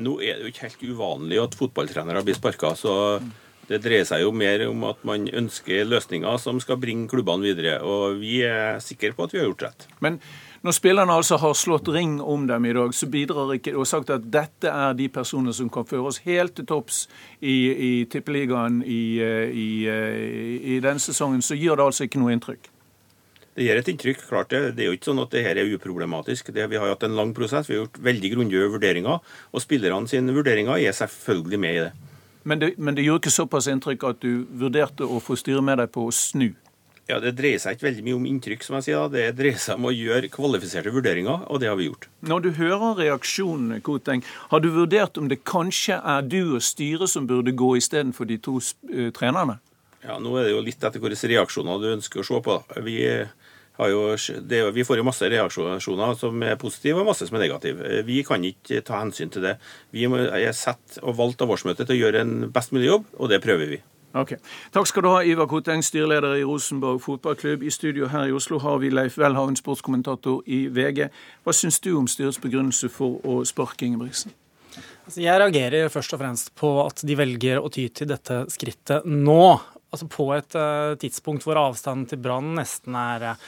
Nå er det jo ikke helt uvanlig at fotballtrenere blir sparka, så det dreier seg jo mer om at man ønsker løsninger som skal bringe klubbene videre. Og vi er sikre på at vi har gjort rett. Men når spillerne altså har slått ring om dem i dag, så bidrar ikke og sagt at dette er de personene som kan føre oss helt til topps i, i Tippeligaen i, eh, i, eh, i denne sesongen, så gjør det altså ikke noe inntrykk. Det gir et inntrykk, klart det. Det er jo ikke sånn at det her er uproblematisk. Det, vi har hatt en lang prosess, vi har gjort veldig grundige vurderinger. Og spillerne sine vurderinger er selvfølgelig med i det. Men det, men det gjorde ikke såpass inntrykk at du vurderte å få styret med deg på å snu. Ja, Det dreier seg ikke veldig mye om inntrykk, som jeg sier. da. Det dreier seg om å gjøre kvalifiserte vurderinger, og det har vi gjort. Når du hører reaksjonene, Koteng, har du vurdert om det kanskje er du og styret som burde gå istedenfor de to eh, trenerne? Ja, Nå er det jo litt etter hvilke reaksjoner du ønsker å se på. Vi, har jo, det, vi får jo masse reaksjoner som er positive, og masse som er negative. Vi kan ikke ta hensyn til det. Vi er satt og valgt av årsmøtet til å gjøre en best mulig jobb, og det prøver vi. Ok. Takk skal du ha, Ivar Koteng, styreleder i Rosenborg fotballklubb. I studio her i Oslo har vi Leif Welhaven, sportskommentator i VG. Hva syns du om styrets begrunnelse for å sparke Ingebrigtsen? Altså, jeg reagerer først og fremst på at de velger å ty til dette skrittet nå. Altså på et uh, tidspunkt hvor avstanden til Brann nesten er eh,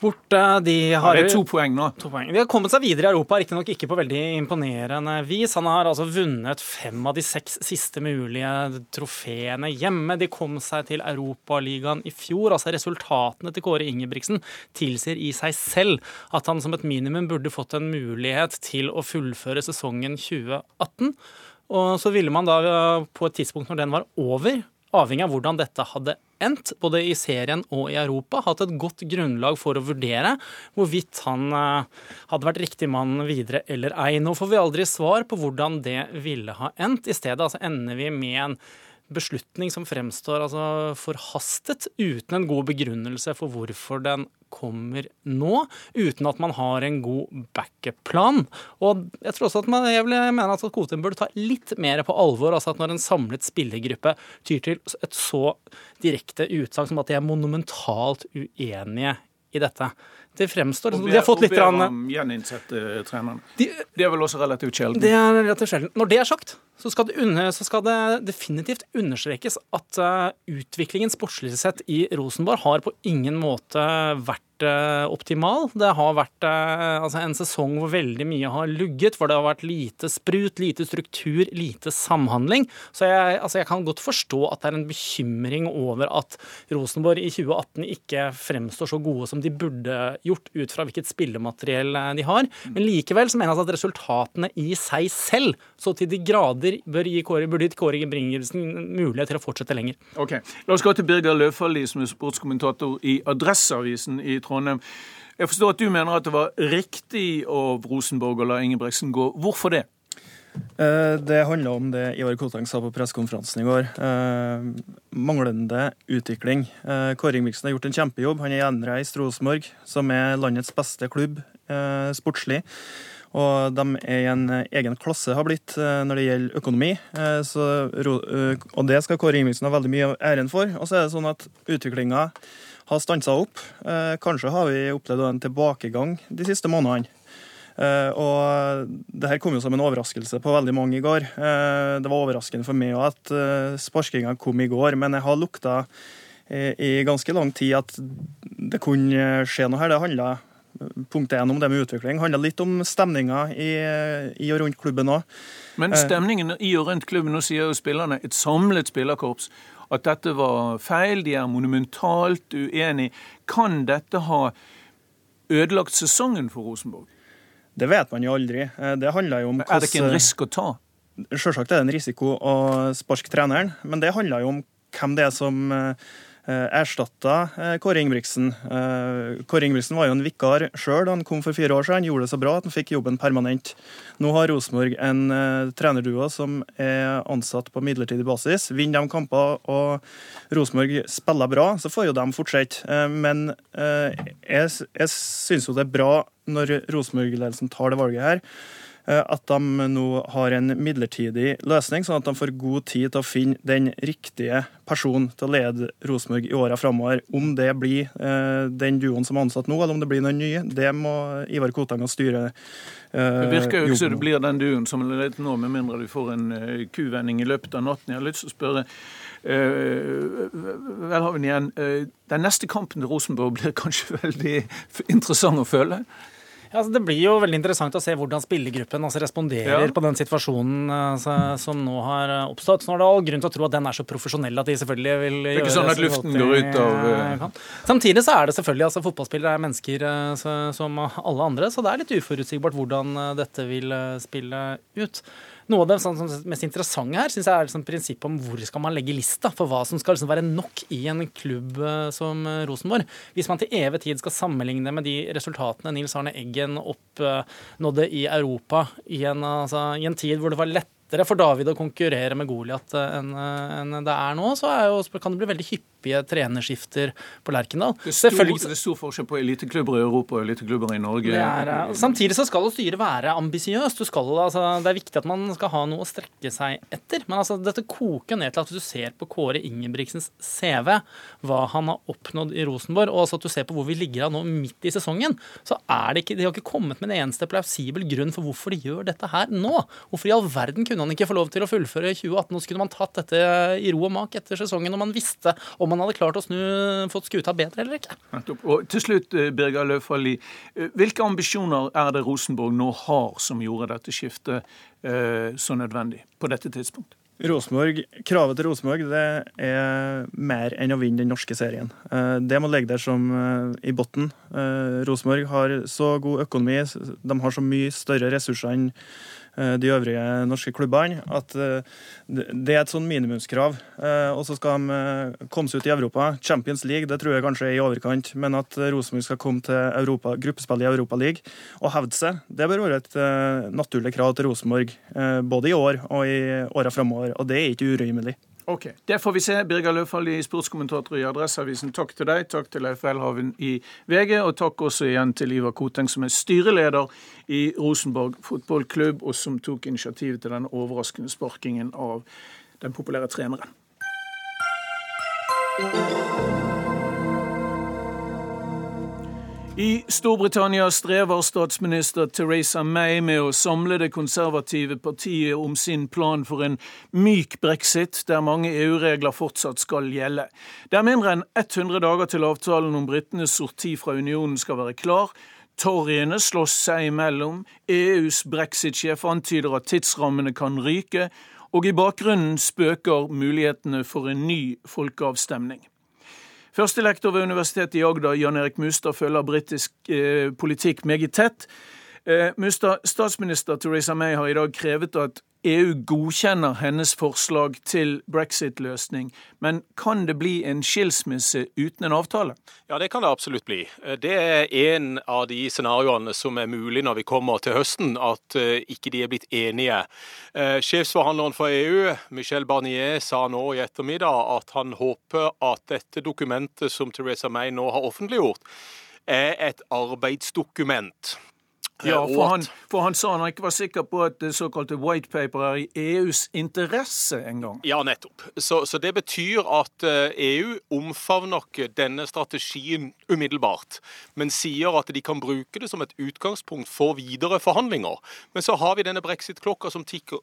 borte. De har det er to poeng nå. To poeng. De har kommet seg videre i Europa, riktignok ikke på veldig imponerende vis. Han har altså vunnet fem av de seks siste mulige trofeene hjemme. De kom seg til Europaligaen i fjor. Altså Resultatene til Kåre Ingebrigtsen tilsier i seg selv at han som et minimum burde fått en mulighet til å fullføre sesongen 2018. Og så ville man da på et tidspunkt når den var over, avhengig av hvordan dette hadde endt, både i serien og i Europa, hatt et godt grunnlag for å vurdere hvorvidt han eh, hadde vært riktig mann videre eller ei. Nå får vi aldri svar på hvordan det ville ha endt. I stedet altså, ender vi med en beslutning som fremstår altså, forhastet, uten en god begrunnelse for hvorfor den kommer nå, uten at man har en god backup-plan. Og jeg tror også at man, jeg vil mene at Kotin burde ta litt mer på alvor altså at når en samlet spillergruppe tyr til et så direkte utsagn som at de er monumentalt uenige i dette. Det fremstår som De har fått litt og ber om gjeninnsette trenerne. De, Det er vel også relativt sjelden. det er relativt sjelden. Når det er sagt, så skal det, så skal det definitivt understrekes at eh, utviklingen sportslig sett i Rosenborg har på ingen måte vært eh, optimal. Det har vært eh, altså en sesong hvor veldig mye har lugget, hvor det har vært lite sprut, lite struktur, lite samhandling. Så jeg, altså jeg kan godt forstå at det er en bekymring over at Rosenborg i 2018 ikke fremstår så gode som de burde gjort ut fra hvilket spillemateriell de har. Men likevel så mener jeg at resultatene i seg selv så til de grader bør gi Kåre, burde gitt Kåre Ingebrigtsen mulighet til å fortsette lenger. Ok, La oss gå til Birger Løfaldli, som er sportskommentator i Adresseavisen i Trondheim. Jeg forstår at du mener at det var riktig av Rosenborg å la Ingebrigtsen gå. Hvorfor det? Eh, det handler om det Ivar Koteng sa på pressekonferansen i går. Eh, manglende utvikling. Eh, Kåre Ingebrigtsen har gjort en kjempejobb. Han er gjenreist Rosenborg, som er landets beste klubb sportslig. Og de er i en egen klasse, har blitt, når det gjelder økonomi. Så, og det skal Kåre Ingebrigtsen ha veldig mye av æren for. Og så er det sånn at utviklinga har stansa opp. Kanskje har vi opplevd en tilbakegang de siste månedene. Eh, og det her kom jo som en overraskelse på veldig mange i går. Eh, det var overraskende for meg òg at eh, sparkinga kom i går, men jeg har lukta i ganske lang tid at det kunne skje noe her. Det handla punkt én om det med utvikling. Handla litt om stemninga i, i, og rundt klubben òg. Men stemningen i og rundt klubben, nå sier jo spillerne, et samlet spillerkorps, at dette var feil, de er monumentalt uenig. Kan dette ha ødelagt sesongen for Rosenborg? Det vet man jo aldri. Eh, det handler jo om hvordan... Er det ikke en risk å ta? Selvsagt er det en risiko å sparke treneren, men det handler jo om hvem det er som eh, Eh, erstatta eh, Kåre Ingebrigtsen. Eh, Kåre Ingebrigtsen var jo en vikar sjøl da han kom for fire år siden. Han gjorde det så bra at han fikk jobben permanent. Nå har Rosenborg en trenerduo som er ansatt på midlertidig basis. Vinner de kamper og Rosenborg spiller bra, så får jo de fortsette. Men jeg, jeg syns jo det er bra når Rosenborg-ledelsen tar det valget her. Eh, at de nå har en midlertidig løsning, sånn at de får god tid til å finne den riktige personen til å lede Rosenborg i åra framover. Om det blir eh, den duoen som er ansatt nå, eller om det blir noen nye, det må Ivar Kotang og styret det virker jo ikke som det blir den duoen som er ledet nå, med mindre du får en kuvending i løpet av natten. Jeg har lyst til å spørre Velhaven igjen. Den neste kampen til Rosenborg blir kanskje veldig interessant å følge? Ja, altså det blir jo veldig interessant å se hvordan spillergruppen altså responderer ja. på den situasjonen altså, som nå har eh, oppstått. Så nå er det all grunn til å tro at den er så profesjonell at de selvfølgelig vil gjøre det. er ikke sånn at luften går ut av ja, Samtidig så er det selvfølgelig altså fotballspillere er mennesker som alle andre, så det er litt uforutsigbart hvordan dette vil spille ut. Noe av det sånn, mest interessante her synes jeg er liksom, prinsippet om hvor skal man legge lista for hva som skal liksom, være nok i en klubb eh, som eh, Rosenborg. Hvis man til evig tid skal sammenligne med de resultatene Nils Arne Eggen oppnådde i Europa i en, altså, i en tid hvor det var lett lettere for David å konkurrere med Goliat eh, enn en det er nå, så er jo, kan det bli veldig hyppige trenerskifter på Lerkendal. Det er stor, forskjell på eliteklubber i Europa og eliteklubber i Norge. Er, eh, samtidig så skal jo styret være ambisiøst. Altså, det er viktig at man skal ha noe å strekke seg etter. Men altså, dette koker ned til at du ser på Kåre Ingebrigtsens CV, hva han har oppnådd i Rosenborg, og altså at du ser på hvor vi ligger av nå midt i sesongen, så er det ikke De har ikke kommet med en eneste plausibel grunn for hvorfor de gjør dette her nå. Hvorfor i all verden kunne kunne han ikke få lov til å fullføre 2018. Og så kunne man tatt dette i ro og mak etter sesongen når man visste om man hadde klart å snu, fått skuta bedre eller ikke. Og til slutt, eh, Birger Løfaldli. Eh, hvilke ambisjoner er det Rosenborg nå har som gjorde dette skiftet eh, så nødvendig på dette tidspunktet? Rosenborg, Kravet til Rosenborg det er mer enn å vinne den norske serien. Det må ligge der som i bunnen. Rosenborg har så god økonomi, de har så mye større ressurser enn de øvrige norske klubbene. At eh, det er et sånn minimumskrav. Eh, og så skal de komme seg ut i Europa. Champions League det tror jeg kanskje er i overkant. Men at Rosenborg skal komme til Europa, gruppespill i League og hevde seg, det bør være et naturlig krav til Rosenborg. Både i år og i åra framover. Og det er ikke urimelig. Ok, Det får vi se. Birger i sportskommentator i Adresseavisen, takk til deg. Takk til Leif Welhaven i VG, og takk også igjen til Ivar Koteng, som er styreleder i Rosenborg fotballklubb, og som tok initiativet til den overraskende sparkingen av den populære treneren. I Storbritannia strever statsminister Theresa May med å samle det konservative partiet om sin plan for en myk brexit, der mange EU-regler fortsatt skal gjelde. Det er mindre enn 100 dager til avtalen om britenes sorti fra unionen skal være klar. Toryene slåss seg imellom, EUs brexit-sjef antyder at tidsrammene kan ryke, og i bakgrunnen spøker mulighetene for en ny folkeavstemning. Førstelektor ved Universitetet i Agder, Jan Erik Mustad, følger britisk eh, politikk meget tett. Eh, Mustad, statsminister Theresa May har i dag krevet at EU godkjenner hennes forslag til brexit-løsning. Men kan det bli en skilsmisse uten en avtale? Ja, det kan det absolutt bli. Det er en av de scenarioene som er mulig når vi kommer til høsten, at eh, ikke de er blitt enige. Eh, sjefsforhandleren for EU, Michel Barnier, sa nå i ettermiddag at han håper at dette dokumentet som Theresa May nå har offentliggjort, er et arbeidsdokument ja, for han, for han, sa han ikke var sikker på at det såkalte white paper er i EUs interesse engang. Ja, nettopp. Så, så, det betyr at EU eh, e omfavner ikke denne strategien umiddelbart, men sier at de kan bruke det som et utgangspunkt for videre forhandlinger. Men så har vi denne brexit-klokka som tikker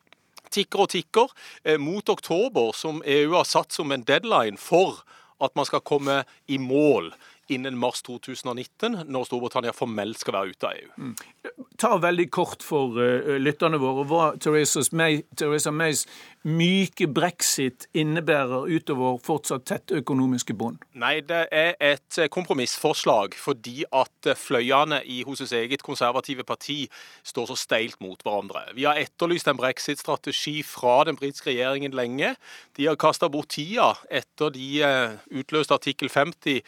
tikker og tikker eh, mot oktober, som EU har satt som en deadline for at man skal komme i mål innen mars 2019, når Storbritannia formelt skal være ute av EU. Mm. Ta veldig kort for uh, lytterne våre hva Theresa, May, Theresa Mays myke brexit innebærer utover fortsatt tette økonomiske bånd? Nei, det er et kompromissforslag fordi at fløyene i hennes eget konservative parti står så steilt mot hverandre. Vi har etterlyst en brexit-strategi fra den britiske regjeringen lenge. De har kasta bort tida etter de eh, utløste artikkel 50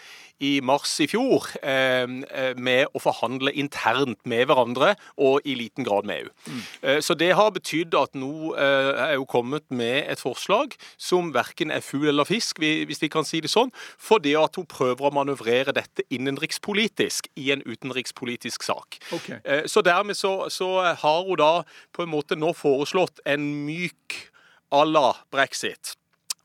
i mars i fjor eh, eh, med å forhandle internt med hverandre og i liten grad med EU. Mm. Så det har betydd at nå er jo kommet med et forslag som verken er fugl eller fisk, hvis vi kan si det sånn, for det at hun prøver å manøvrere dette innenrikspolitisk i en utenrikspolitisk sak. Okay. Eh, så dermed så, så har hun da på en måte nå foreslått en myk à la brexit.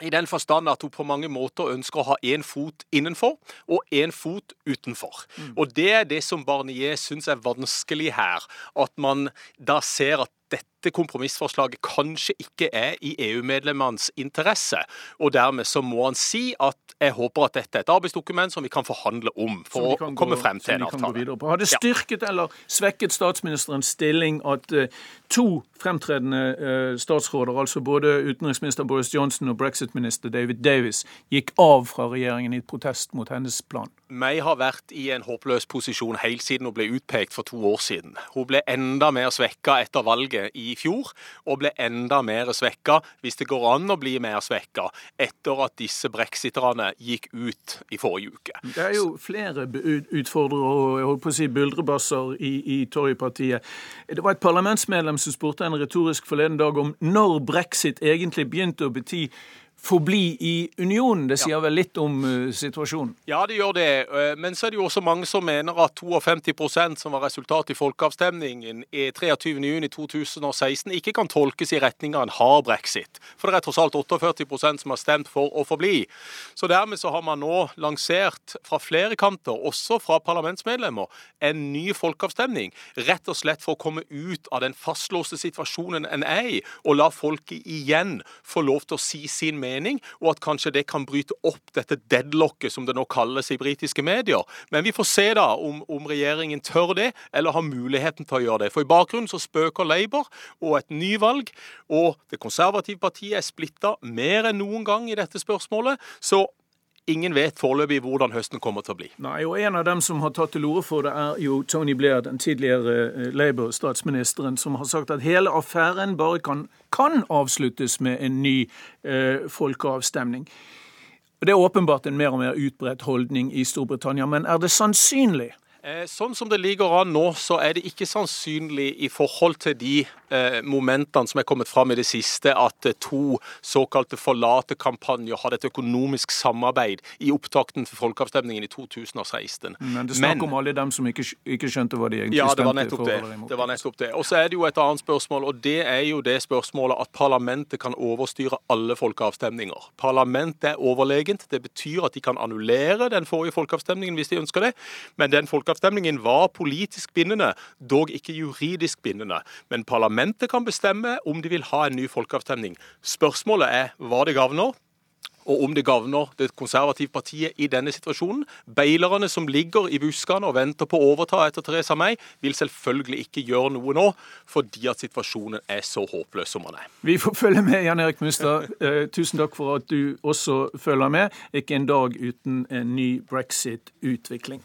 I den forstand at hun på mange måter ønsker å ha én fot innenfor og én fot utenfor. Mm. Og Det er det som Barnier syns er vanskelig her. At man da ser at dette kompromissforslaget kanskje ikke er i EU-medlemmenes interesse. Og dermed så må han si at jeg håper at dette er et arbeidsdokument som vi kan forhandle om for å komme frem til en avtale. Har det styrket ja. eller svekket statsministerens stilling at uh, to fremtredende uh, statsråder, altså både utenriksminister Boris Johnson og brexit-minister David Davis, gikk av fra regjeringen i protest mot hennes plan? May har vært i en håpløs posisjon helt siden hun ble utpekt for to år siden. Hun ble enda mer svekka etter valget i fjor, og ble enda mer svekka, hvis det går an å bli mer svekka, etter at disse brexiterne gikk ut i forrige uke. Det er jo flere utfordrere og jeg holdt på å si buldrebasser i, i Tory-partiet. Det var et parlamentsmedlem som spurte en retorisk forleden dag om når brexit egentlig begynte å bety forbli i unionen. Det sier ja. vel litt om uh, situasjonen? Ja, det gjør det. Uh, men så er det jo også mange som mener at 52% som var resultatet i folkeavstemningen i 23.6.2016, ikke kan tolkes i retning av en hard brexit. For det er tross alt 48% som har stemt for å forbli. Så dermed så har man nå lansert fra flere kanter, også fra parlamentsmedlemmer, en ny folkeavstemning. Rett og slett for å komme ut av den fastlåste situasjonen en er i, og la folket igjen få lov til å si sin mening mening, og at kanskje det kan bryte opp dette deadlocket, som det nå kalles i britiske medier. Men vi får se da om, om, regjeringen tør det, eller har muligheten til å gjøre det. For i bakgrunnen så spøker Labour og et nyvalg, og det konservative partiet er splitta mer enn noen gang i dette spørsmålet. så Ingen vet foreløpig hvordan høsten kommer til å bli. Nei, og En av dem som har tatt til orde for det, er jo Tony Blair, den tidligere eh, Labour-statsministeren, som har sagt at hele affæren bare kan, kan avsluttes med en ny eh, folkeavstemning. Det er åpenbart en mer og mer utbredt holdning i Storbritannia, men er det sannsynlig sånn som det ligger an nå, så er det ikke sannsynlig i forhold til de eh, momentene som er kommet fram i det siste, at eh, to såkalte forlate-kampanjer hadde et økonomisk samarbeid i opptakten til folkeavstemningen i 2016. Men det er snakk om alle dem som ikke, ikke, skjønte hva de egentlig ja, det var nettopp det. det var nettopp det. Og så er det jo et annet spørsmål, og det er jo det spørsmålet at parlamentet kan overstyre alle folkeavstemninger. Parlamentet er overlegent. Det betyr at de kan annullere den forrige folkeavstemningen hvis de ønsker det, men den folkeavstemningen folkeavstemningen var politisk bindende, dog ikke juridisk bindende. Men parlamentet kan bestemme om de vil ha en ny folkeavstemning. Spørsmålet er hva det gagner, og om det gagner det konservative partiet i denne situasjonen. Beilerne som ligger i buskene og venter på å overta etter Teresa May, vil selvfølgelig ikke gjøre noe nå, fordi at situasjonen er så håpløs som den er. Vi får følge med, Jan Erik Mustad. Eh, tusen takk for at du også følger med. Ikke en dag uten en ny brexit-utvikling.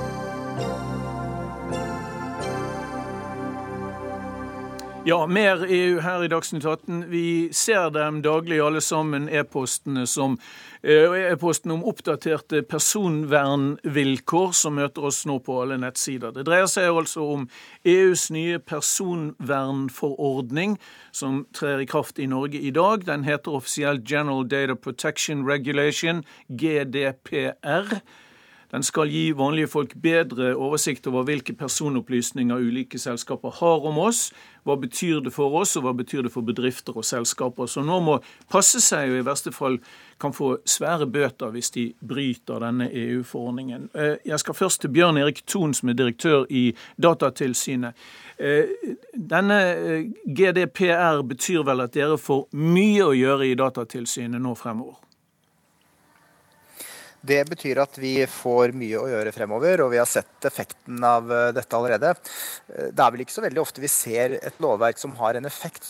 Ja, mer EU her i Dagsnytt 18. Vi ser dem daglig alle sammen, e-postene som eh, e-posten om oppdaterte personvernvilkår som møter oss nå på alle nettsider. Det dreier seg altså om EUs nye personvernforordning, som trer i kraft i Norge i dag. Den heter offisielt General Data Protection Regulation, GDPR. Den skal gi vanlige folk bedre oversikt over hvilke personopplysninger ulike selskaper har om oss. Hva betyr det for oss, og hva betyr det for bedrifter og selskaper som nå må passe seg og i verste fall kan få svære bøter hvis de bryter denne EU-forordningen. Eh, jeg skal først til Bjørn Erik Thon, som er direktør i Datatilsynet. Eh, denne eh, GDPR betyr vel at dere får mye å gjøre i Datatilsynet nå fremover? Det betyr at vi får mye å gjøre fremover, og vi har sett effekten av eh, dette allerede. Eh, det er vel ikke så veldig ofte vi ser et lovverk som har en effekt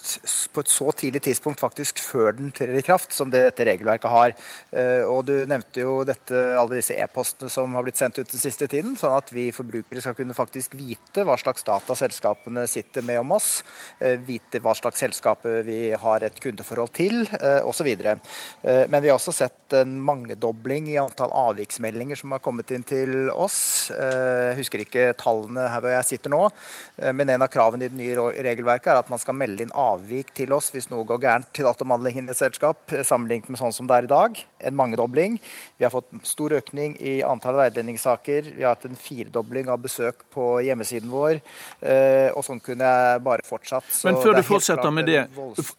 på et så tidlig tidspunkt, faktisk før den trer i kraft, som det dette regelverket har. Eh, og du nevnte jo dette, alle disse e-postene som har blitt sendt ut den siste tiden, sånn at vi forbrukere skal kunne faktisk vite hva slags data selskapene sitter med om oss, vite hva slags selskaper vi har et kundeforhold til, osv. Men vi har også sett en mangedobling i antall antall avviksmeldinger som har kommet inn til oss. Jeg eh, husker ikke tallene her hvor jeg sitter nå, eh, men en av kravene i det nye regelverket er at man skal melde inn avvik til oss hvis noe går gærent til databehandling i et selskap, eh, sammenlignet med sånn som det er i dag. En mangedobling. Vi har fått stor økning i antall veiledningssaker. Vi har hatt en firedobling av besøk på hjemmesiden vår. Og sånn kunne jeg bare fortsatt. Men før du, fortsetter med det,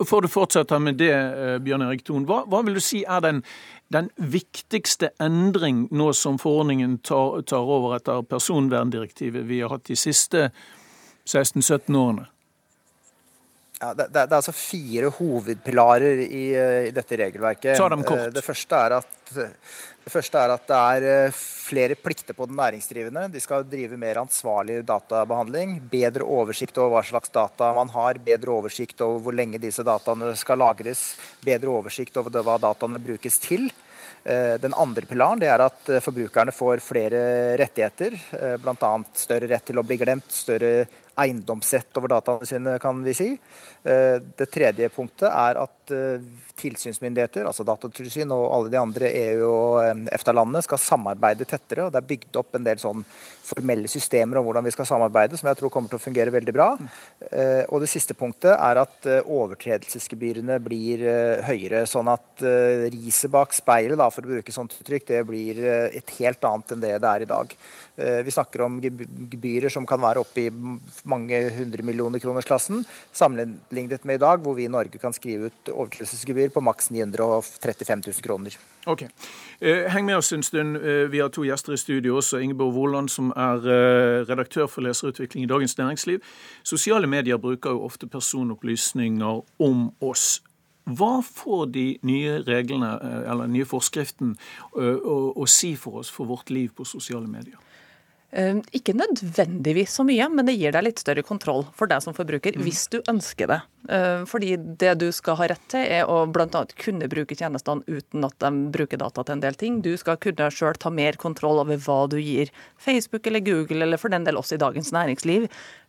før du fortsetter med det, Bjørn Erik Thon, hva, hva vil du si er den den viktigste endring nå som forordningen tar, tar over etter personverndirektivet vi har hatt de siste 16-17 årene? Ja, det, det, er altså fire hovedpilarer i, i dette regelverket. Ta dem kort. Eh, det første er at det første er at det er eh, flere plikter på den næringsdrivende. De skal drive mer ansvarlig databehandling. Bedre oversikt over hva slags data man har. Bedre oversikt over hvor lenge disse dataene skal lagres. Bedre oversikt over hva dataene brukes til. Eh, den andre pilaren er at eh, forbrukerne får flere rettigheter. Bl.a. større rett til å bli glemt, større eiendomsrett over dataene sine, kan vi si. Det tredje punktet er at eh, tilsynsmyndigheter, altså Datatilsyn og alle de andre EU- og eh, EFTA-landene skal samarbeide tettere. og Det er bygd opp en del sånn formelle systemer om hvordan vi skal samarbeide, som jeg tror kommer til å fungere veldig bra. Og Det siste punktet er at overtredelsesgebyrene blir høyere. Sånn at riset bak speilet, da, for å bruke sånt uttrykk, det blir et helt annet enn det det er i dag. Vi snakker om gebyrer som kan være oppe i mange hundre millioner kroners klassen, sammenlignet med i dag, hvor vi i Norge kan skrive ut overtredelsesgebyr på maks 935 000 kroner. Ok. Eh, heng med oss en stund. Eh, vi har to gjester i studio også. Ingeborg Woland, som er eh, redaktør for leserutvikling i Dagens Næringsliv. Sosiale medier bruker jo ofte personopplysninger om oss. Hva får de nye reglene, eller nye forskriften, å, å si for oss for vårt liv på sosiale medier? Ehm, ikke nødvendigvis så mye, men det gir deg litt større kontroll for deg som forbruker, mm. hvis du ønsker det. Ehm, fordi det du skal ha rett til, er å bl.a. kunne bruke tjenestene uten at de bruker data til en del ting. Du skal kunne sjøl ta mer kontroll over hva du gir Facebook eller Google, eller for den del også i Dagens Næringsliv,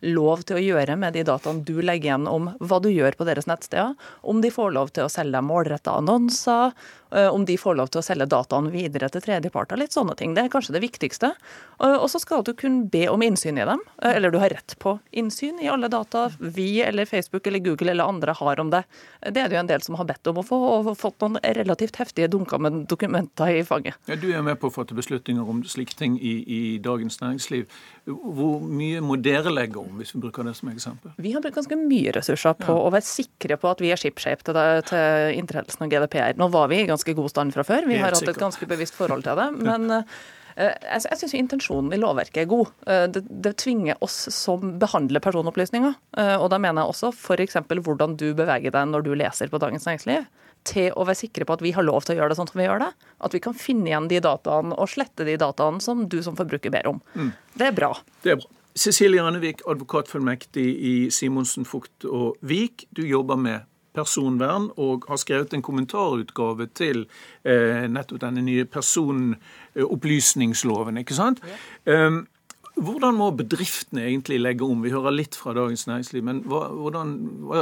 lov til å gjøre med de dataene du legger igjen om hva du gjør på deres nettsteder. Om de får lov til å selge målretta annonser, Eh, om de får lov til å selge dataene videre til tredjeparter. Litt sånne ting. Det er kanskje det viktigste. Eh, og så skal du kunne be om innsyn i dem, eh, eller du har rett på innsyn i alle data vi eller Facebook eller Google eller andre har om det. Det er det jo en del som har bedt om å få, og fått noen relativt heftige dunker med dokumenter i fanget. Ja, du er med på å fatte beslutninger om slike ting i, i Dagens Næringsliv. Hvor mye må dere legge om, hvis vi bruker det som eksempel? Vi har brukt ganske mye ressurser på ja. å være sikre på at vi er shipshape til, til inntredelsen av GDPR. Nå var vi i ganske god stand fra før, vi har hatt et ganske bevisst forhold til det. men Eh, jeg jeg syns intensjonen i lovverket er god. Eh, det, det, tvinger oss som behandler personopplysninger, eh, og da mener jeg også f.eks. hvordan du beveger deg når du leser på Dagens Næringsliv, til å være sikre på at vi har lov til å gjøre det sånn som vi gjør det. At vi kan finne igjen de dataene og slette de dataene som du som forbruker ber om. Mm. Det er bra. Det er bra. Cecilie Rannevik, advokatfullmektig i Simonsen Fugt og Vik. Du jobber med personvern og har skrevet en kommentarutgave til eh, nettopp denne nye personopplysningsloven. ikke sant? Ja. Um, hvordan må bedriftene egentlig legge om? Vi hører litt fra Dagens Næringsliv, men hva, hvordan,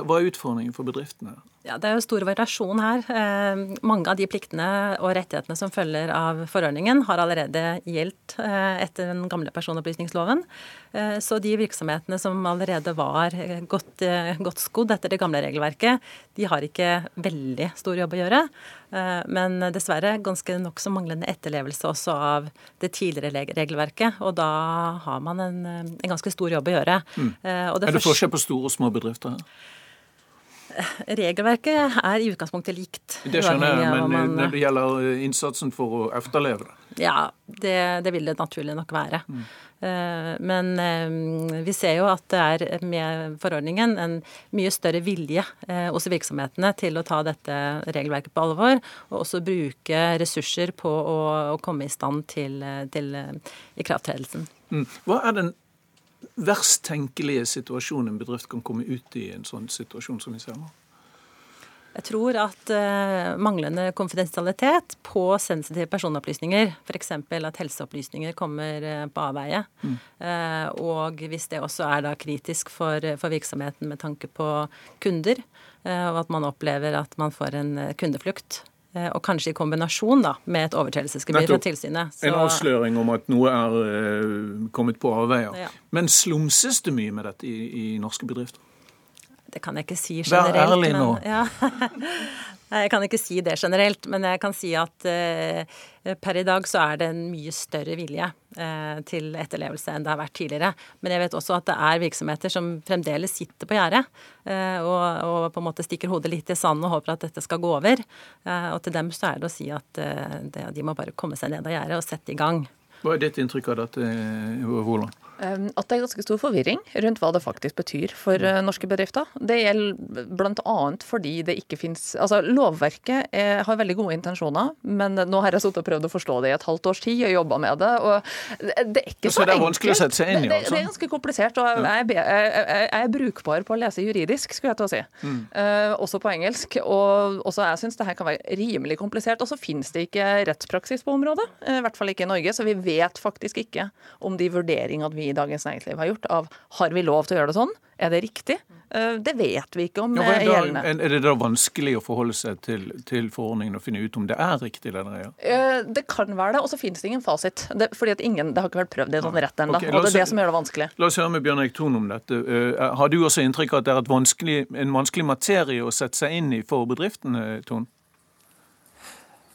hva er utfordringen for bedriftene? Ja, Det er jo stor variasjon her. Eh, mange av de pliktene og rettighetene som følger av forordningen, har allerede gjeldt eh, etter den gamle personopplysningsloven. Eh, så de virksomhetene som allerede var godt, godt skodd etter det gamle regelverket, de har ikke veldig stor jobb å gjøre. Men dessverre ganske nokså manglende etterlevelse også av det tidligere regelverket. Og da har man en, en ganske stor jobb å gjøre. Mm. Er det forskjell på store og små bedrifter her? Regelverket er i utgangspunktet likt. Det skjønner jeg, men man, når det gjelder eh, innsatsen for å efterleve det? Ja, det, det vil det naturlig nok være. Mm. Eh, men eh, vi ser jo at det er med forordningen en mye større vilje hos virksomhetene til å ta dette regelverket på alvor, og også bruke ressurser på å, komme i stand til, til ikrafttredelsen. Mm. Hva er den verst tenkelige situasjon en bedrift kan komme ut i en sånn situasjon som vi ser nå? Jeg tror at uh, manglende konfidensialitet på sensitive personopplysninger, f.eks. at helseopplysninger kommer uh, på avveie, mm. uh, og hvis det også er da kritisk for, for virksomheten med tanke på kunder, og at man opplever at man får en kundeflukt, og kanskje i kombinasjon da, med et overtredelsesgebyr fra tilsynet. Så... En avsløring om at noe er uh, kommet på avveier. Ja. Men slumses det mye med dette i, i norske bedrifter? Det kan jeg ikke si generelt. Vær ærlig nå. Men, ja. Jeg kan ikke si det generelt, men jeg kan si at eh, per i dag så er det en mye større vilje eh, til etterlevelse enn det har vært tidligere. Men jeg vet også at det er virksomheter som fremdeles sitter på gjerdet eh, og, og, på en måte stikker hodet litt i sanden og håper at dette skal gå over. Eh, og til dem så er det å si at det, de må bare komme seg ned av gjerdet og sette i gang. Hva er ditt inntrykk av dette, Roland? At det er ganske stor forvirring rundt hva det faktisk betyr for eh, norske bedrifter. Det gjelder bl.a. fordi det ikke fins Altså, lovverket er, har veldig gode intensjoner, men nå har jeg sittet og prøvd å forstå det i et halvt års tid og jobba med det. og Det er ikke så, så det er vanskelig å sette seg inn i? Altså. Det, det, er ganske komplisert. og jeg, jeg, jeg, jeg, er brukbar på å lese juridisk, skulle jeg til å si. Mm. Uh, også på engelsk. Og også jeg syns det her kan være rimelig komplisert. Og så finnes det ikke rettspraksis på området, i hvert fall ikke i Norge. Så vi vet faktisk ikke om de vurderingene vi i Dagens Næringsliv har gjort av har vi lov til å gjøre det sånn? Er det riktig? Eh, det vet vi ikke om ja, er gjeldende. Er det da vanskelig å forholde seg til, til, forordningen og finne ut om det er riktig? Det, der. Eh, det kan være det, og så finnes det ingen fasit. Det, fordi at ingen, det har ikke vært prøvd i sånn rett ennå. Okay, og det er det som gjør det vanskelig. La oss høre med Bjørn Erik Thon om dette. Eh, har du også inntrykk av at det er vanskelig, en vanskelig materie å sette seg inn i for bedriftene, Thon?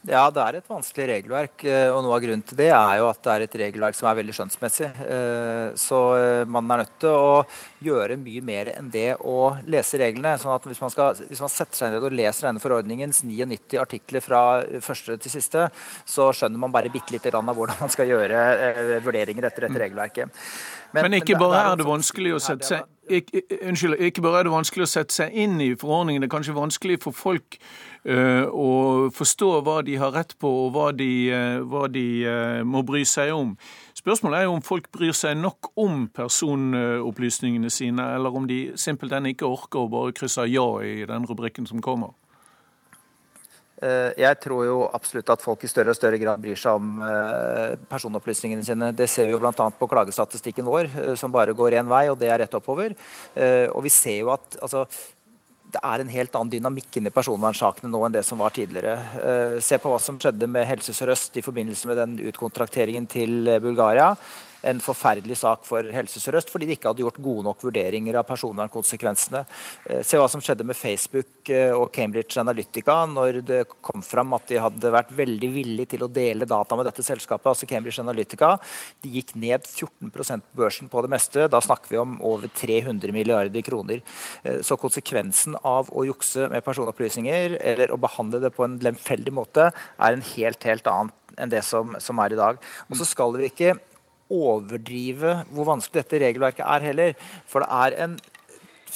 Ja, det er et vanskelig regelverk. Eh, og Noe av grunnen til det er jo at det er et regelverk som er veldig skjønnsmessig. Eh, så eh, man er nødt til å gjøre mye mer enn det å lese reglene. sånn at Hvis man, skal, hvis man setter seg ned og leser denne forordningens 99 artikler fra første til siste, så skjønner man bare bitte lite grann av hvordan man skal gjøre vurderinger etter dette mm. regelverket. Men, men ikke bare er det vanskelig å sette seg ikke, unnskyld, ikke bare er det vanskelig å sette seg inn i forordningen, det er kanskje vanskelig for folk uh, å forstå hva de har rett på og hva de, uh, hva de uh, må bry seg om. Spørsmålet er jo om folk bryr seg nok om personopplysningene sine, eller om de simpelthen ikke orker å bare krysse ja i den rubrikken som kommer. Eh, jeg tror jo absolutt at folk i større og større grad bryr seg om eh, personopplysningene sine. Det ser vi jo bl.a. på klagestatistikken vår, eh, som bare går én vei, og det er rett oppover. Og vi ser jo at altså, det er en helt annen dynamikk inni personvernsakene nå enn det som var tidligere. Se på hva som skjedde med Helse Sør-Øst i forbindelse med den utkontrakteringen til Bulgaria en forferdelig sak for Helse Sør-Øst fordi de ikke hadde gjort gode nok vurderinger av personvernkonsekvensene. Eh, se hva som skjedde med Facebook eh, og Cambridge Analytica når det kom fram at de hadde vært veldig villige til å dele data med dette selskapet. altså Cambridge Analytica. De gikk ned 14% på børsen på det meste. Da snakker vi om over 300 milliarder kroner. Eh, så konsekvensen av å jukse med personopplysninger eller å behandle det på en lemfeldig måte er en helt, helt annen enn det som, som, er i dag. Og så skal vi ikke overdrive hvor vanskelig dette regelverket er heller. For det er en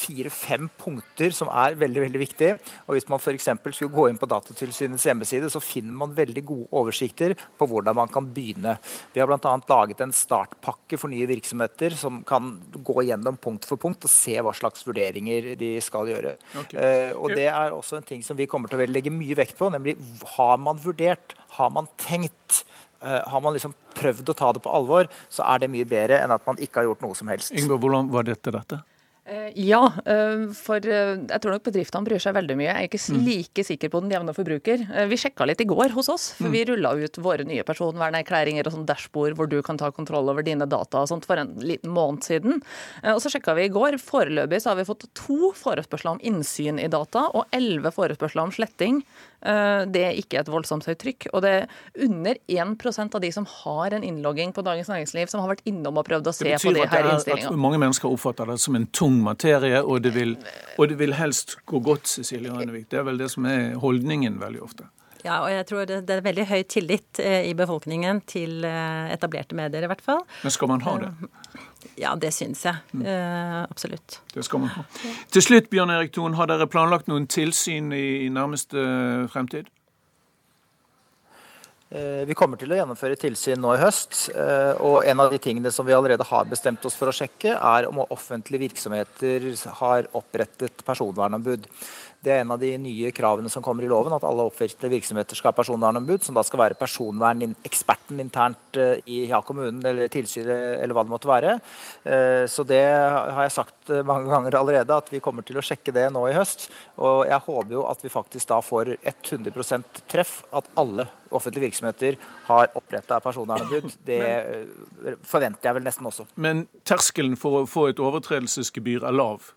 fire-fem punkter som er veldig veldig viktige. Og Hvis man f.eks. skulle gå inn på Datatilsynets hjemmeside, så finner man veldig gode oversikter på hvordan man kan begynne. Vi har bl.a. laget en startpakke for nye virksomheter som kan gå gjennom punkt for punkt og se hva slags vurderinger de skal gjøre. Okay. Uh, og Det er også en ting som vi kommer til å legge mye vekt på, nemlig har man vurdert, har man tenkt? Uh, har man liksom prøvd å ta det på alvor, så er det mye bedre enn at man ikke har gjort noe som helst. Ingeborg, hvordan var dette dette? Eh, ja, eh, for eh, jeg tror nok bedriftene bryr seg veldig mye. Jeg er ikke mm. like sikker på den jevne forbruker. Vi sjekka litt i går hos oss, for mm. vi rulla ut våre nye personvernerklæringer og sånn dashbord hvor du kan ta kontroll over dine data og sånt for en liten måned siden. Og så sjekka vi i går. Foreløpig så har vi fått to forespørsler om innsyn i data og elleve forespørsler om sletting. Det er ikke et voldsomt høyt trykk. Og det er under 1% av de som har en innlogging på Dagens Næringsliv, som har vært innom og prøvd å se på de her innstillingene. Det betyr at mange mennesker oppfatter det som en tung materie, og det vil, og det vil helst gå godt, Cecilie Rønnevik. Det er vel det som er holdningen veldig ofte. Ja, og jeg tror det er veldig høy tillit eh, i befolkningen til eh, etablerte medier, i hvert fall. Men skal man ha det? Ja, det syns jeg. Mm. absolutt. Det skal man ha. Til slutt, Bjørn Erik Thon, har dere planlagt noen tilsyn i nærmeste fremtid? Eh, vi kommer til å gjennomføre tilsyn nå i høst. Eh, og En av de tingene som vi allerede har bestemt oss for å sjekke, er om offentlige virksomheter har opprettet personvernombud. Det er en av de nye kravene som kommer i loven, at alle offentlige virksomheter skal ha personvernombud, som da skal være personverneksperten internt eh, i ja, kommunen eller tilsynet eller hva det måtte være. Så det har jeg sagt mange ganger allerede, at vi kommer til å sjekke det nå i høst. Og jeg håper jo at vi faktisk da får 100% treff, at alle offentlige virksomheter har oppretta personvernombud. Det men, forventer jeg vel nesten også. Men terskelen for å få et overtredelsesgebyr er lav?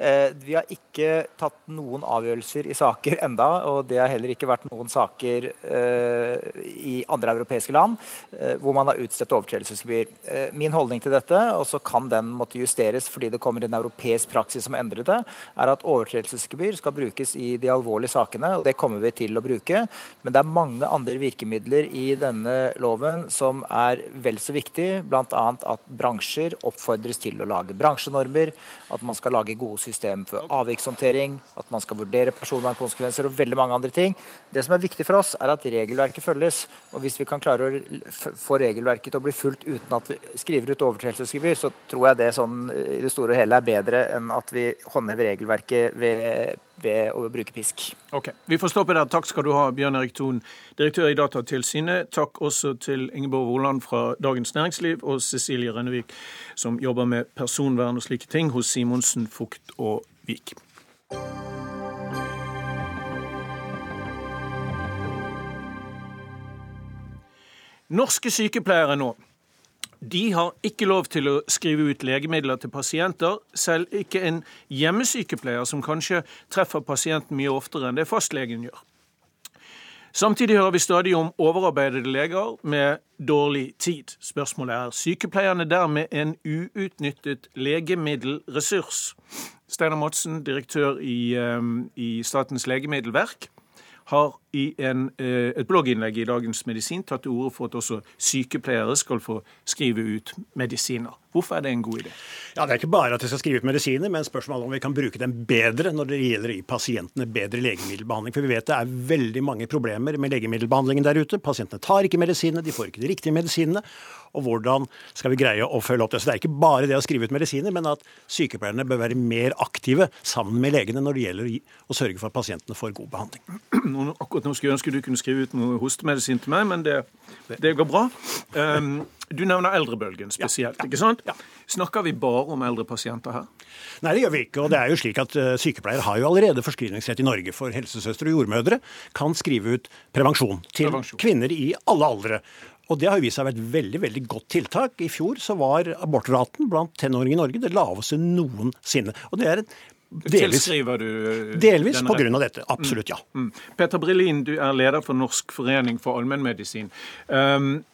Eh, vi har ikke tatt noen avgjørelser i saker enda, og det har heller ikke vært noen saker eh, i andre europeiske land eh, hvor man har utstedt overtredelsesgebyr. Min holdning til dette, og så kan den måtte justeres fordi det kommer en europeisk praksis som endrer det, er at overtredelsesgebyr skal brukes i de alvorlige sakene, og det kommer vi til å bruke. Men det er mange andre virkemidler i denne loven som er vel så viktig, bl.a. at bransjer oppfordres til å lage bransjenormer, at man skal lage gode systemer system for avvikshåndtering, at man skal vurdere personvernkonsekvenser og veldig mange andre ting. Det som er viktig for oss, er at regelverket følges. Og hvis vi kan klare å få regelverket til å bli fulgt uten at vi skriver ut overtredelsesgebyr, så tror jeg det sånn i det store og hele er bedre enn at vi håndhever regelverket ved ved å bruke pisk. Ok, Vi får stoppe der. Takk skal du ha, Bjørn Erik Thon, direktør i Datatilsynet. Takk også til Ingeborg Woland fra Dagens Næringsliv og Cecilie Rennevik, som jobber med personvern og slike ting hos Simonsen, Fukt og Vik. Norske sykepleiere nå de har ikke lov til å skrive ut legemidler til pasienter, selv ikke en hjemmesykepleier som kanskje treffer pasienten mye oftere enn det fastlegen gjør. Samtidig hører vi stadig om overarbeidede leger med dårlig tid. Spørsmålet er sykepleierne dermed en uutnyttet legemiddelressurs. Steinar Madsen, direktør i, eh, i Statens legemiddelverk har i en, eh, et blogginnlegg i Dagens Medisin tatt til orde for at også sykepleiere skal få skrive ut medisiner. Hvorfor er det en god idé? Ja, Det er ikke bare at de skal skrive ut medisiner, men spørsmålet om vi kan bruke dem bedre når det gjelder å gi pasientene bedre legemiddelbehandling. For vi vet det er veldig mange problemer med legemiddelbehandlingen der ute. Pasientene tar ikke medisinene, de får ikke de riktige medisinene. Og hvordan skal vi greie å følge opp det? Så det er ikke bare det å skrive ut medisiner, men at sykepleierne bør være mer aktive sammen med legene når det gjelder å, sørge for at pasientene får god behandling. Akkurat nå skulle jeg ønske du kunne skrive ut noe hostemedisin til meg, men det, det går bra. Um, du nevner eldrebølgen spesielt. Ja, ja, ikke sant? Ja. Snakker vi bare om eldre pasienter her? Nei, det gjør vi ikke. og det er jo slik at uh, Sykepleiere har jo allerede forskrivningsrett i Norge for helsesøstre og jordmødre. Kan skrive ut prevensjon til prevensjon. kvinner i alle aldre. Og Det har vist seg å være et veldig veldig godt tiltak. I fjor så var abortraten blant tenåringer i Norge det laveste noensinne. Og det er en Delvis, Tilskriver du eh, Delvis pga. dette. Absolutt, ja. Mm, mm. Peter Brillin, du er leder for Norsk forening for allmennmedisin. Um,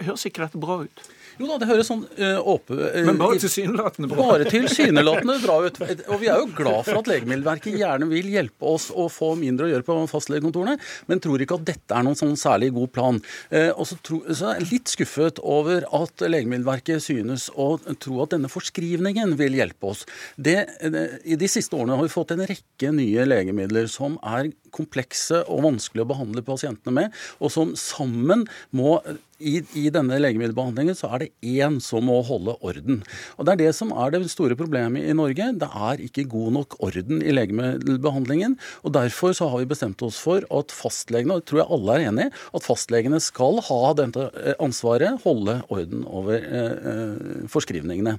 høres ikke dette bra ut? Jo da, det høres sånn uh, åpe... Uh, Men bare tilsynelatende bra. Bare tilsynelatende bra ut. Og vi er jo glad for at Legemiddelverket gjerne vil hjelpe oss å få mindre å gjøre på fastlegekontorene, men tror ikke at dette er noen sånn særlig god plan. Uh, og så, tro, så er jeg litt skuffet over at Legemiddelverket synes å tro at denne forskrivningen vil hjelpe oss. Det, det, I de siste årene har vi fått en rekke nye legemidler som er komplekse og vanskelig å behandle pasientene med, og som sammen må i, i, denne legemiddelbehandlingen så er det én som må holde orden. Og Det er det som er det store problemet i Norge. Det er ikke god nok orden i legemiddelbehandlingen. og Derfor så har vi bestemt oss for at fastlegene, og det tror jeg alle er enig at fastlegene skal ha dette ansvaret, holde orden over eh, eh forskrivningene.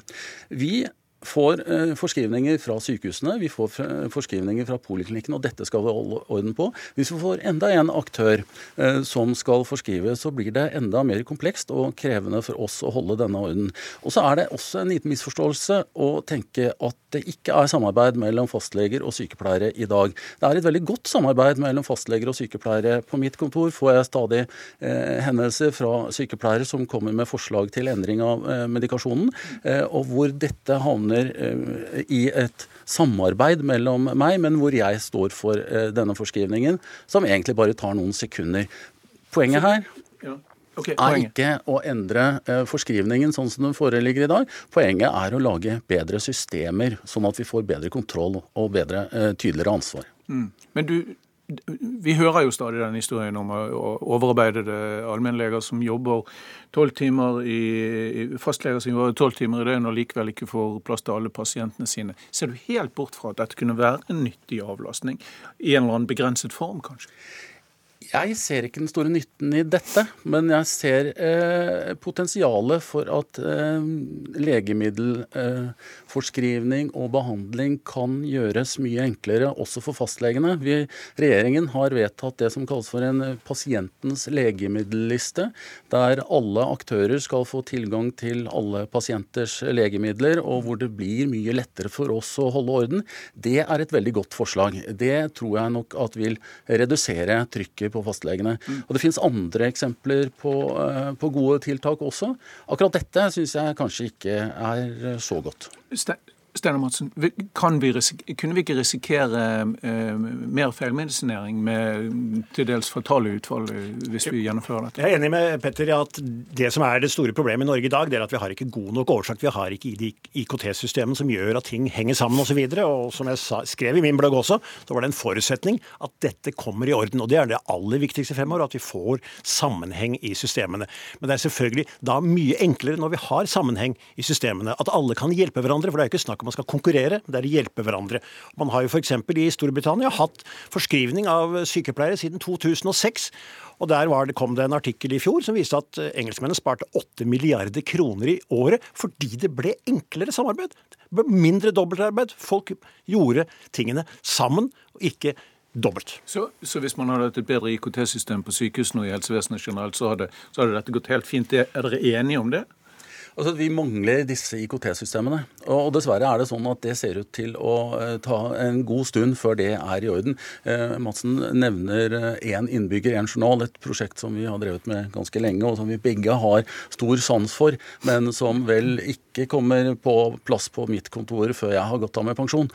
Vi får eh, forskrivninger fra sykehusene, vi får forskrivninger fra poliklinikken, og dette skal vi holde orden på. Hvis vi får enda en aktør eh, som skal forskrive, så blir det enda mer komplekst og krevende for oss å holde denne orden. Og så er det også en liten misforståelse å tenke at det ikke er samarbeid mellom fastleger og sykepleiere i dag. Det er et veldig godt samarbeid mellom fastleger og sykepleiere. På mitt kontor får jeg stadig hendelser henvendelser fra sykepleiere som kommer med forslag til endring av eh, medikasjonen, eh, og hvor dette havner havner eh, i et samarbeid mellom meg, men hvor jeg står for eh, denne forskrivningen, som egentlig bare tar noen sekunder. Poenget her Okay, er ikke å endre eh, forskrivningen sånn som den foreligger i dag. Poenget er å lage bedre systemer, sånn at vi får bedre kontroll og bedre, tydeligere ansvar. Mm. Men du, vi hører jo stadig den historien om overarbeidede allmennleger som jobber tolv timer i, fastleger som jobber tolv timer i døgnet og likevel ikke får plass til alle pasientene sine. Ser du helt bort fra at dette kunne være en nyttig avlastning? I en eller annen begrenset form, kanskje? Jeg ser ikke den store nytten i dette, men jeg ser eh, potensialet for at eh, legemiddelforskrivning eh, og behandling kan gjøres mye enklere også for fastlegene. Vi, regjeringen har vedtatt det som kalles for en pasientens legemiddelliste, der alle aktører skal få tilgang til alle pasienters legemidler, og hvor det blir mye lettere for oss å holde orden. Det er et veldig godt forslag. Det tror jeg nok at vil redusere trykket på på fastlegene. Mm. Og Det finnes andre eksempler på, eh, på, gode tiltak også. Akkurat dette syns jeg kanskje ikke er så godt. Steinar Madsen, vi kunne vi ikke risikere eh, mer feilmedisinering med til dels fatale utfall eh, hvis vi gjennomfører dette? Jeg er enig med Petter i at det som er det store problemet i Norge i dag, det er at vi har ikke god nok oversikt. Vi har ikke IKT-systemene som gjør at ting henger sammen osv. Og, så og som jeg sa, skrev i min blogg også, så var det en forutsetning at dette kommer i orden. Og det er det aller viktigste fremover, at vi får sammenheng i systemene. Men det er selvfølgelig da mye enklere når vi har sammenheng i systemene, at alle kan hjelpe hverandre. For det er jo ikke snakk om man skal konkurrere, det er å hjelpe hverandre. Man har jo f.eks. i Storbritannia hatt forskrivning av sykepleiere siden 2006. Og Der det, kom det en artikkel i fjor som viste at engelskmennene sparte 8 milliarder kroner i året fordi det ble enklere samarbeid. Det ble mindre dobbeltarbeid. Folk gjorde tingene sammen, og ikke dobbelt. Så, så, hvis man hadde hatt et bedre IKT-system på sykehusene og i helsevesenet generelt, så hadde, så hadde dette gått helt fint. Er dere enige om det? Altså, Vi mangler disse IKT-systemene. Og dessverre er det sånn at det ser ut til å eh, ta en god stund før det er i orden. Eh, Madsen nevner én eh, innbygger, én journal, et prosjekt som vi har drevet med ganske lenge, og som vi begge har stor sans for, men som vel ikke kommer på plass på mitt kontor før jeg har gått av med pensjon.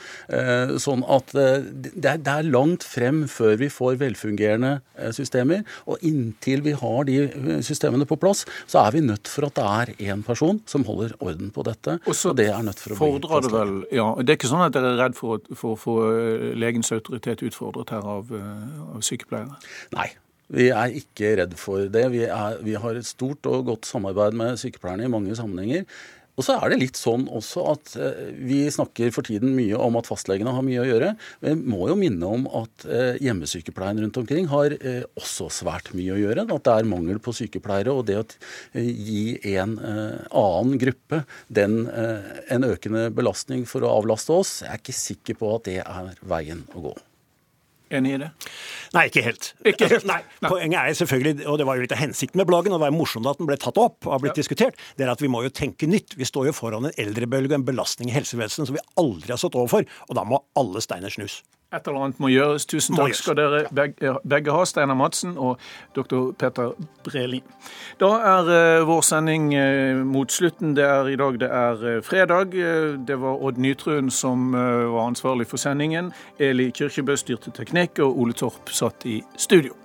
Sånn at det er, langt frem før vi får velfungerende systemer. Og inntil vi har de systemene på plass, så er vi nødt for at det er én person person som holder orden på dette. Og, så, og det er nødt for å bli det vel, ja, Det er ikke sånn at dere er redd for å få eh, legens autoritet utfordret her av, eh, av sykepleiere? Nei, vi er ikke redd for det. Vi, er, vi, har et stort og godt samarbeid med sykepleierne i mange sammenhenger. Og så er det litt sånn også at eh, vi snakker for tiden mye om at fastlegene har mye å gjøre. Men vi må jo minne om at eh, hjemmesykepleien rundt omkring har eh, også svært mye å gjøre. At det er mangel på sykepleiere. Og det å gi en annen gruppe den en økende belastning for å avlaste oss, jeg er ikke sikker på at det er veien å gå. Enig i det? Nei, ikke helt. Ikke helt. Nei, Poenget er selvfølgelig, og det var jo litt av hensikten med bloggen, og det var morsomt at den ble tatt opp og har blitt ja. diskutert, det er at vi må jo tenke nytt. Vi står jo foran en eldrebølge, og en belastning i helsevesenet som vi aldri har stått overfor, og da må alle steiner snus. Et eller annet må gjøres. Tusen takk skal dere begge, begge ha, Steinar Madsen og dr. Peter Brelin. Da er uh, vår sending uh, mot slutten. Det er i dag det er uh, fredag. det var Odd Nytruen som var ansvarlig for sendingen. Eli Kirkebø styrte teknikk, og Ole Torp satt i studio.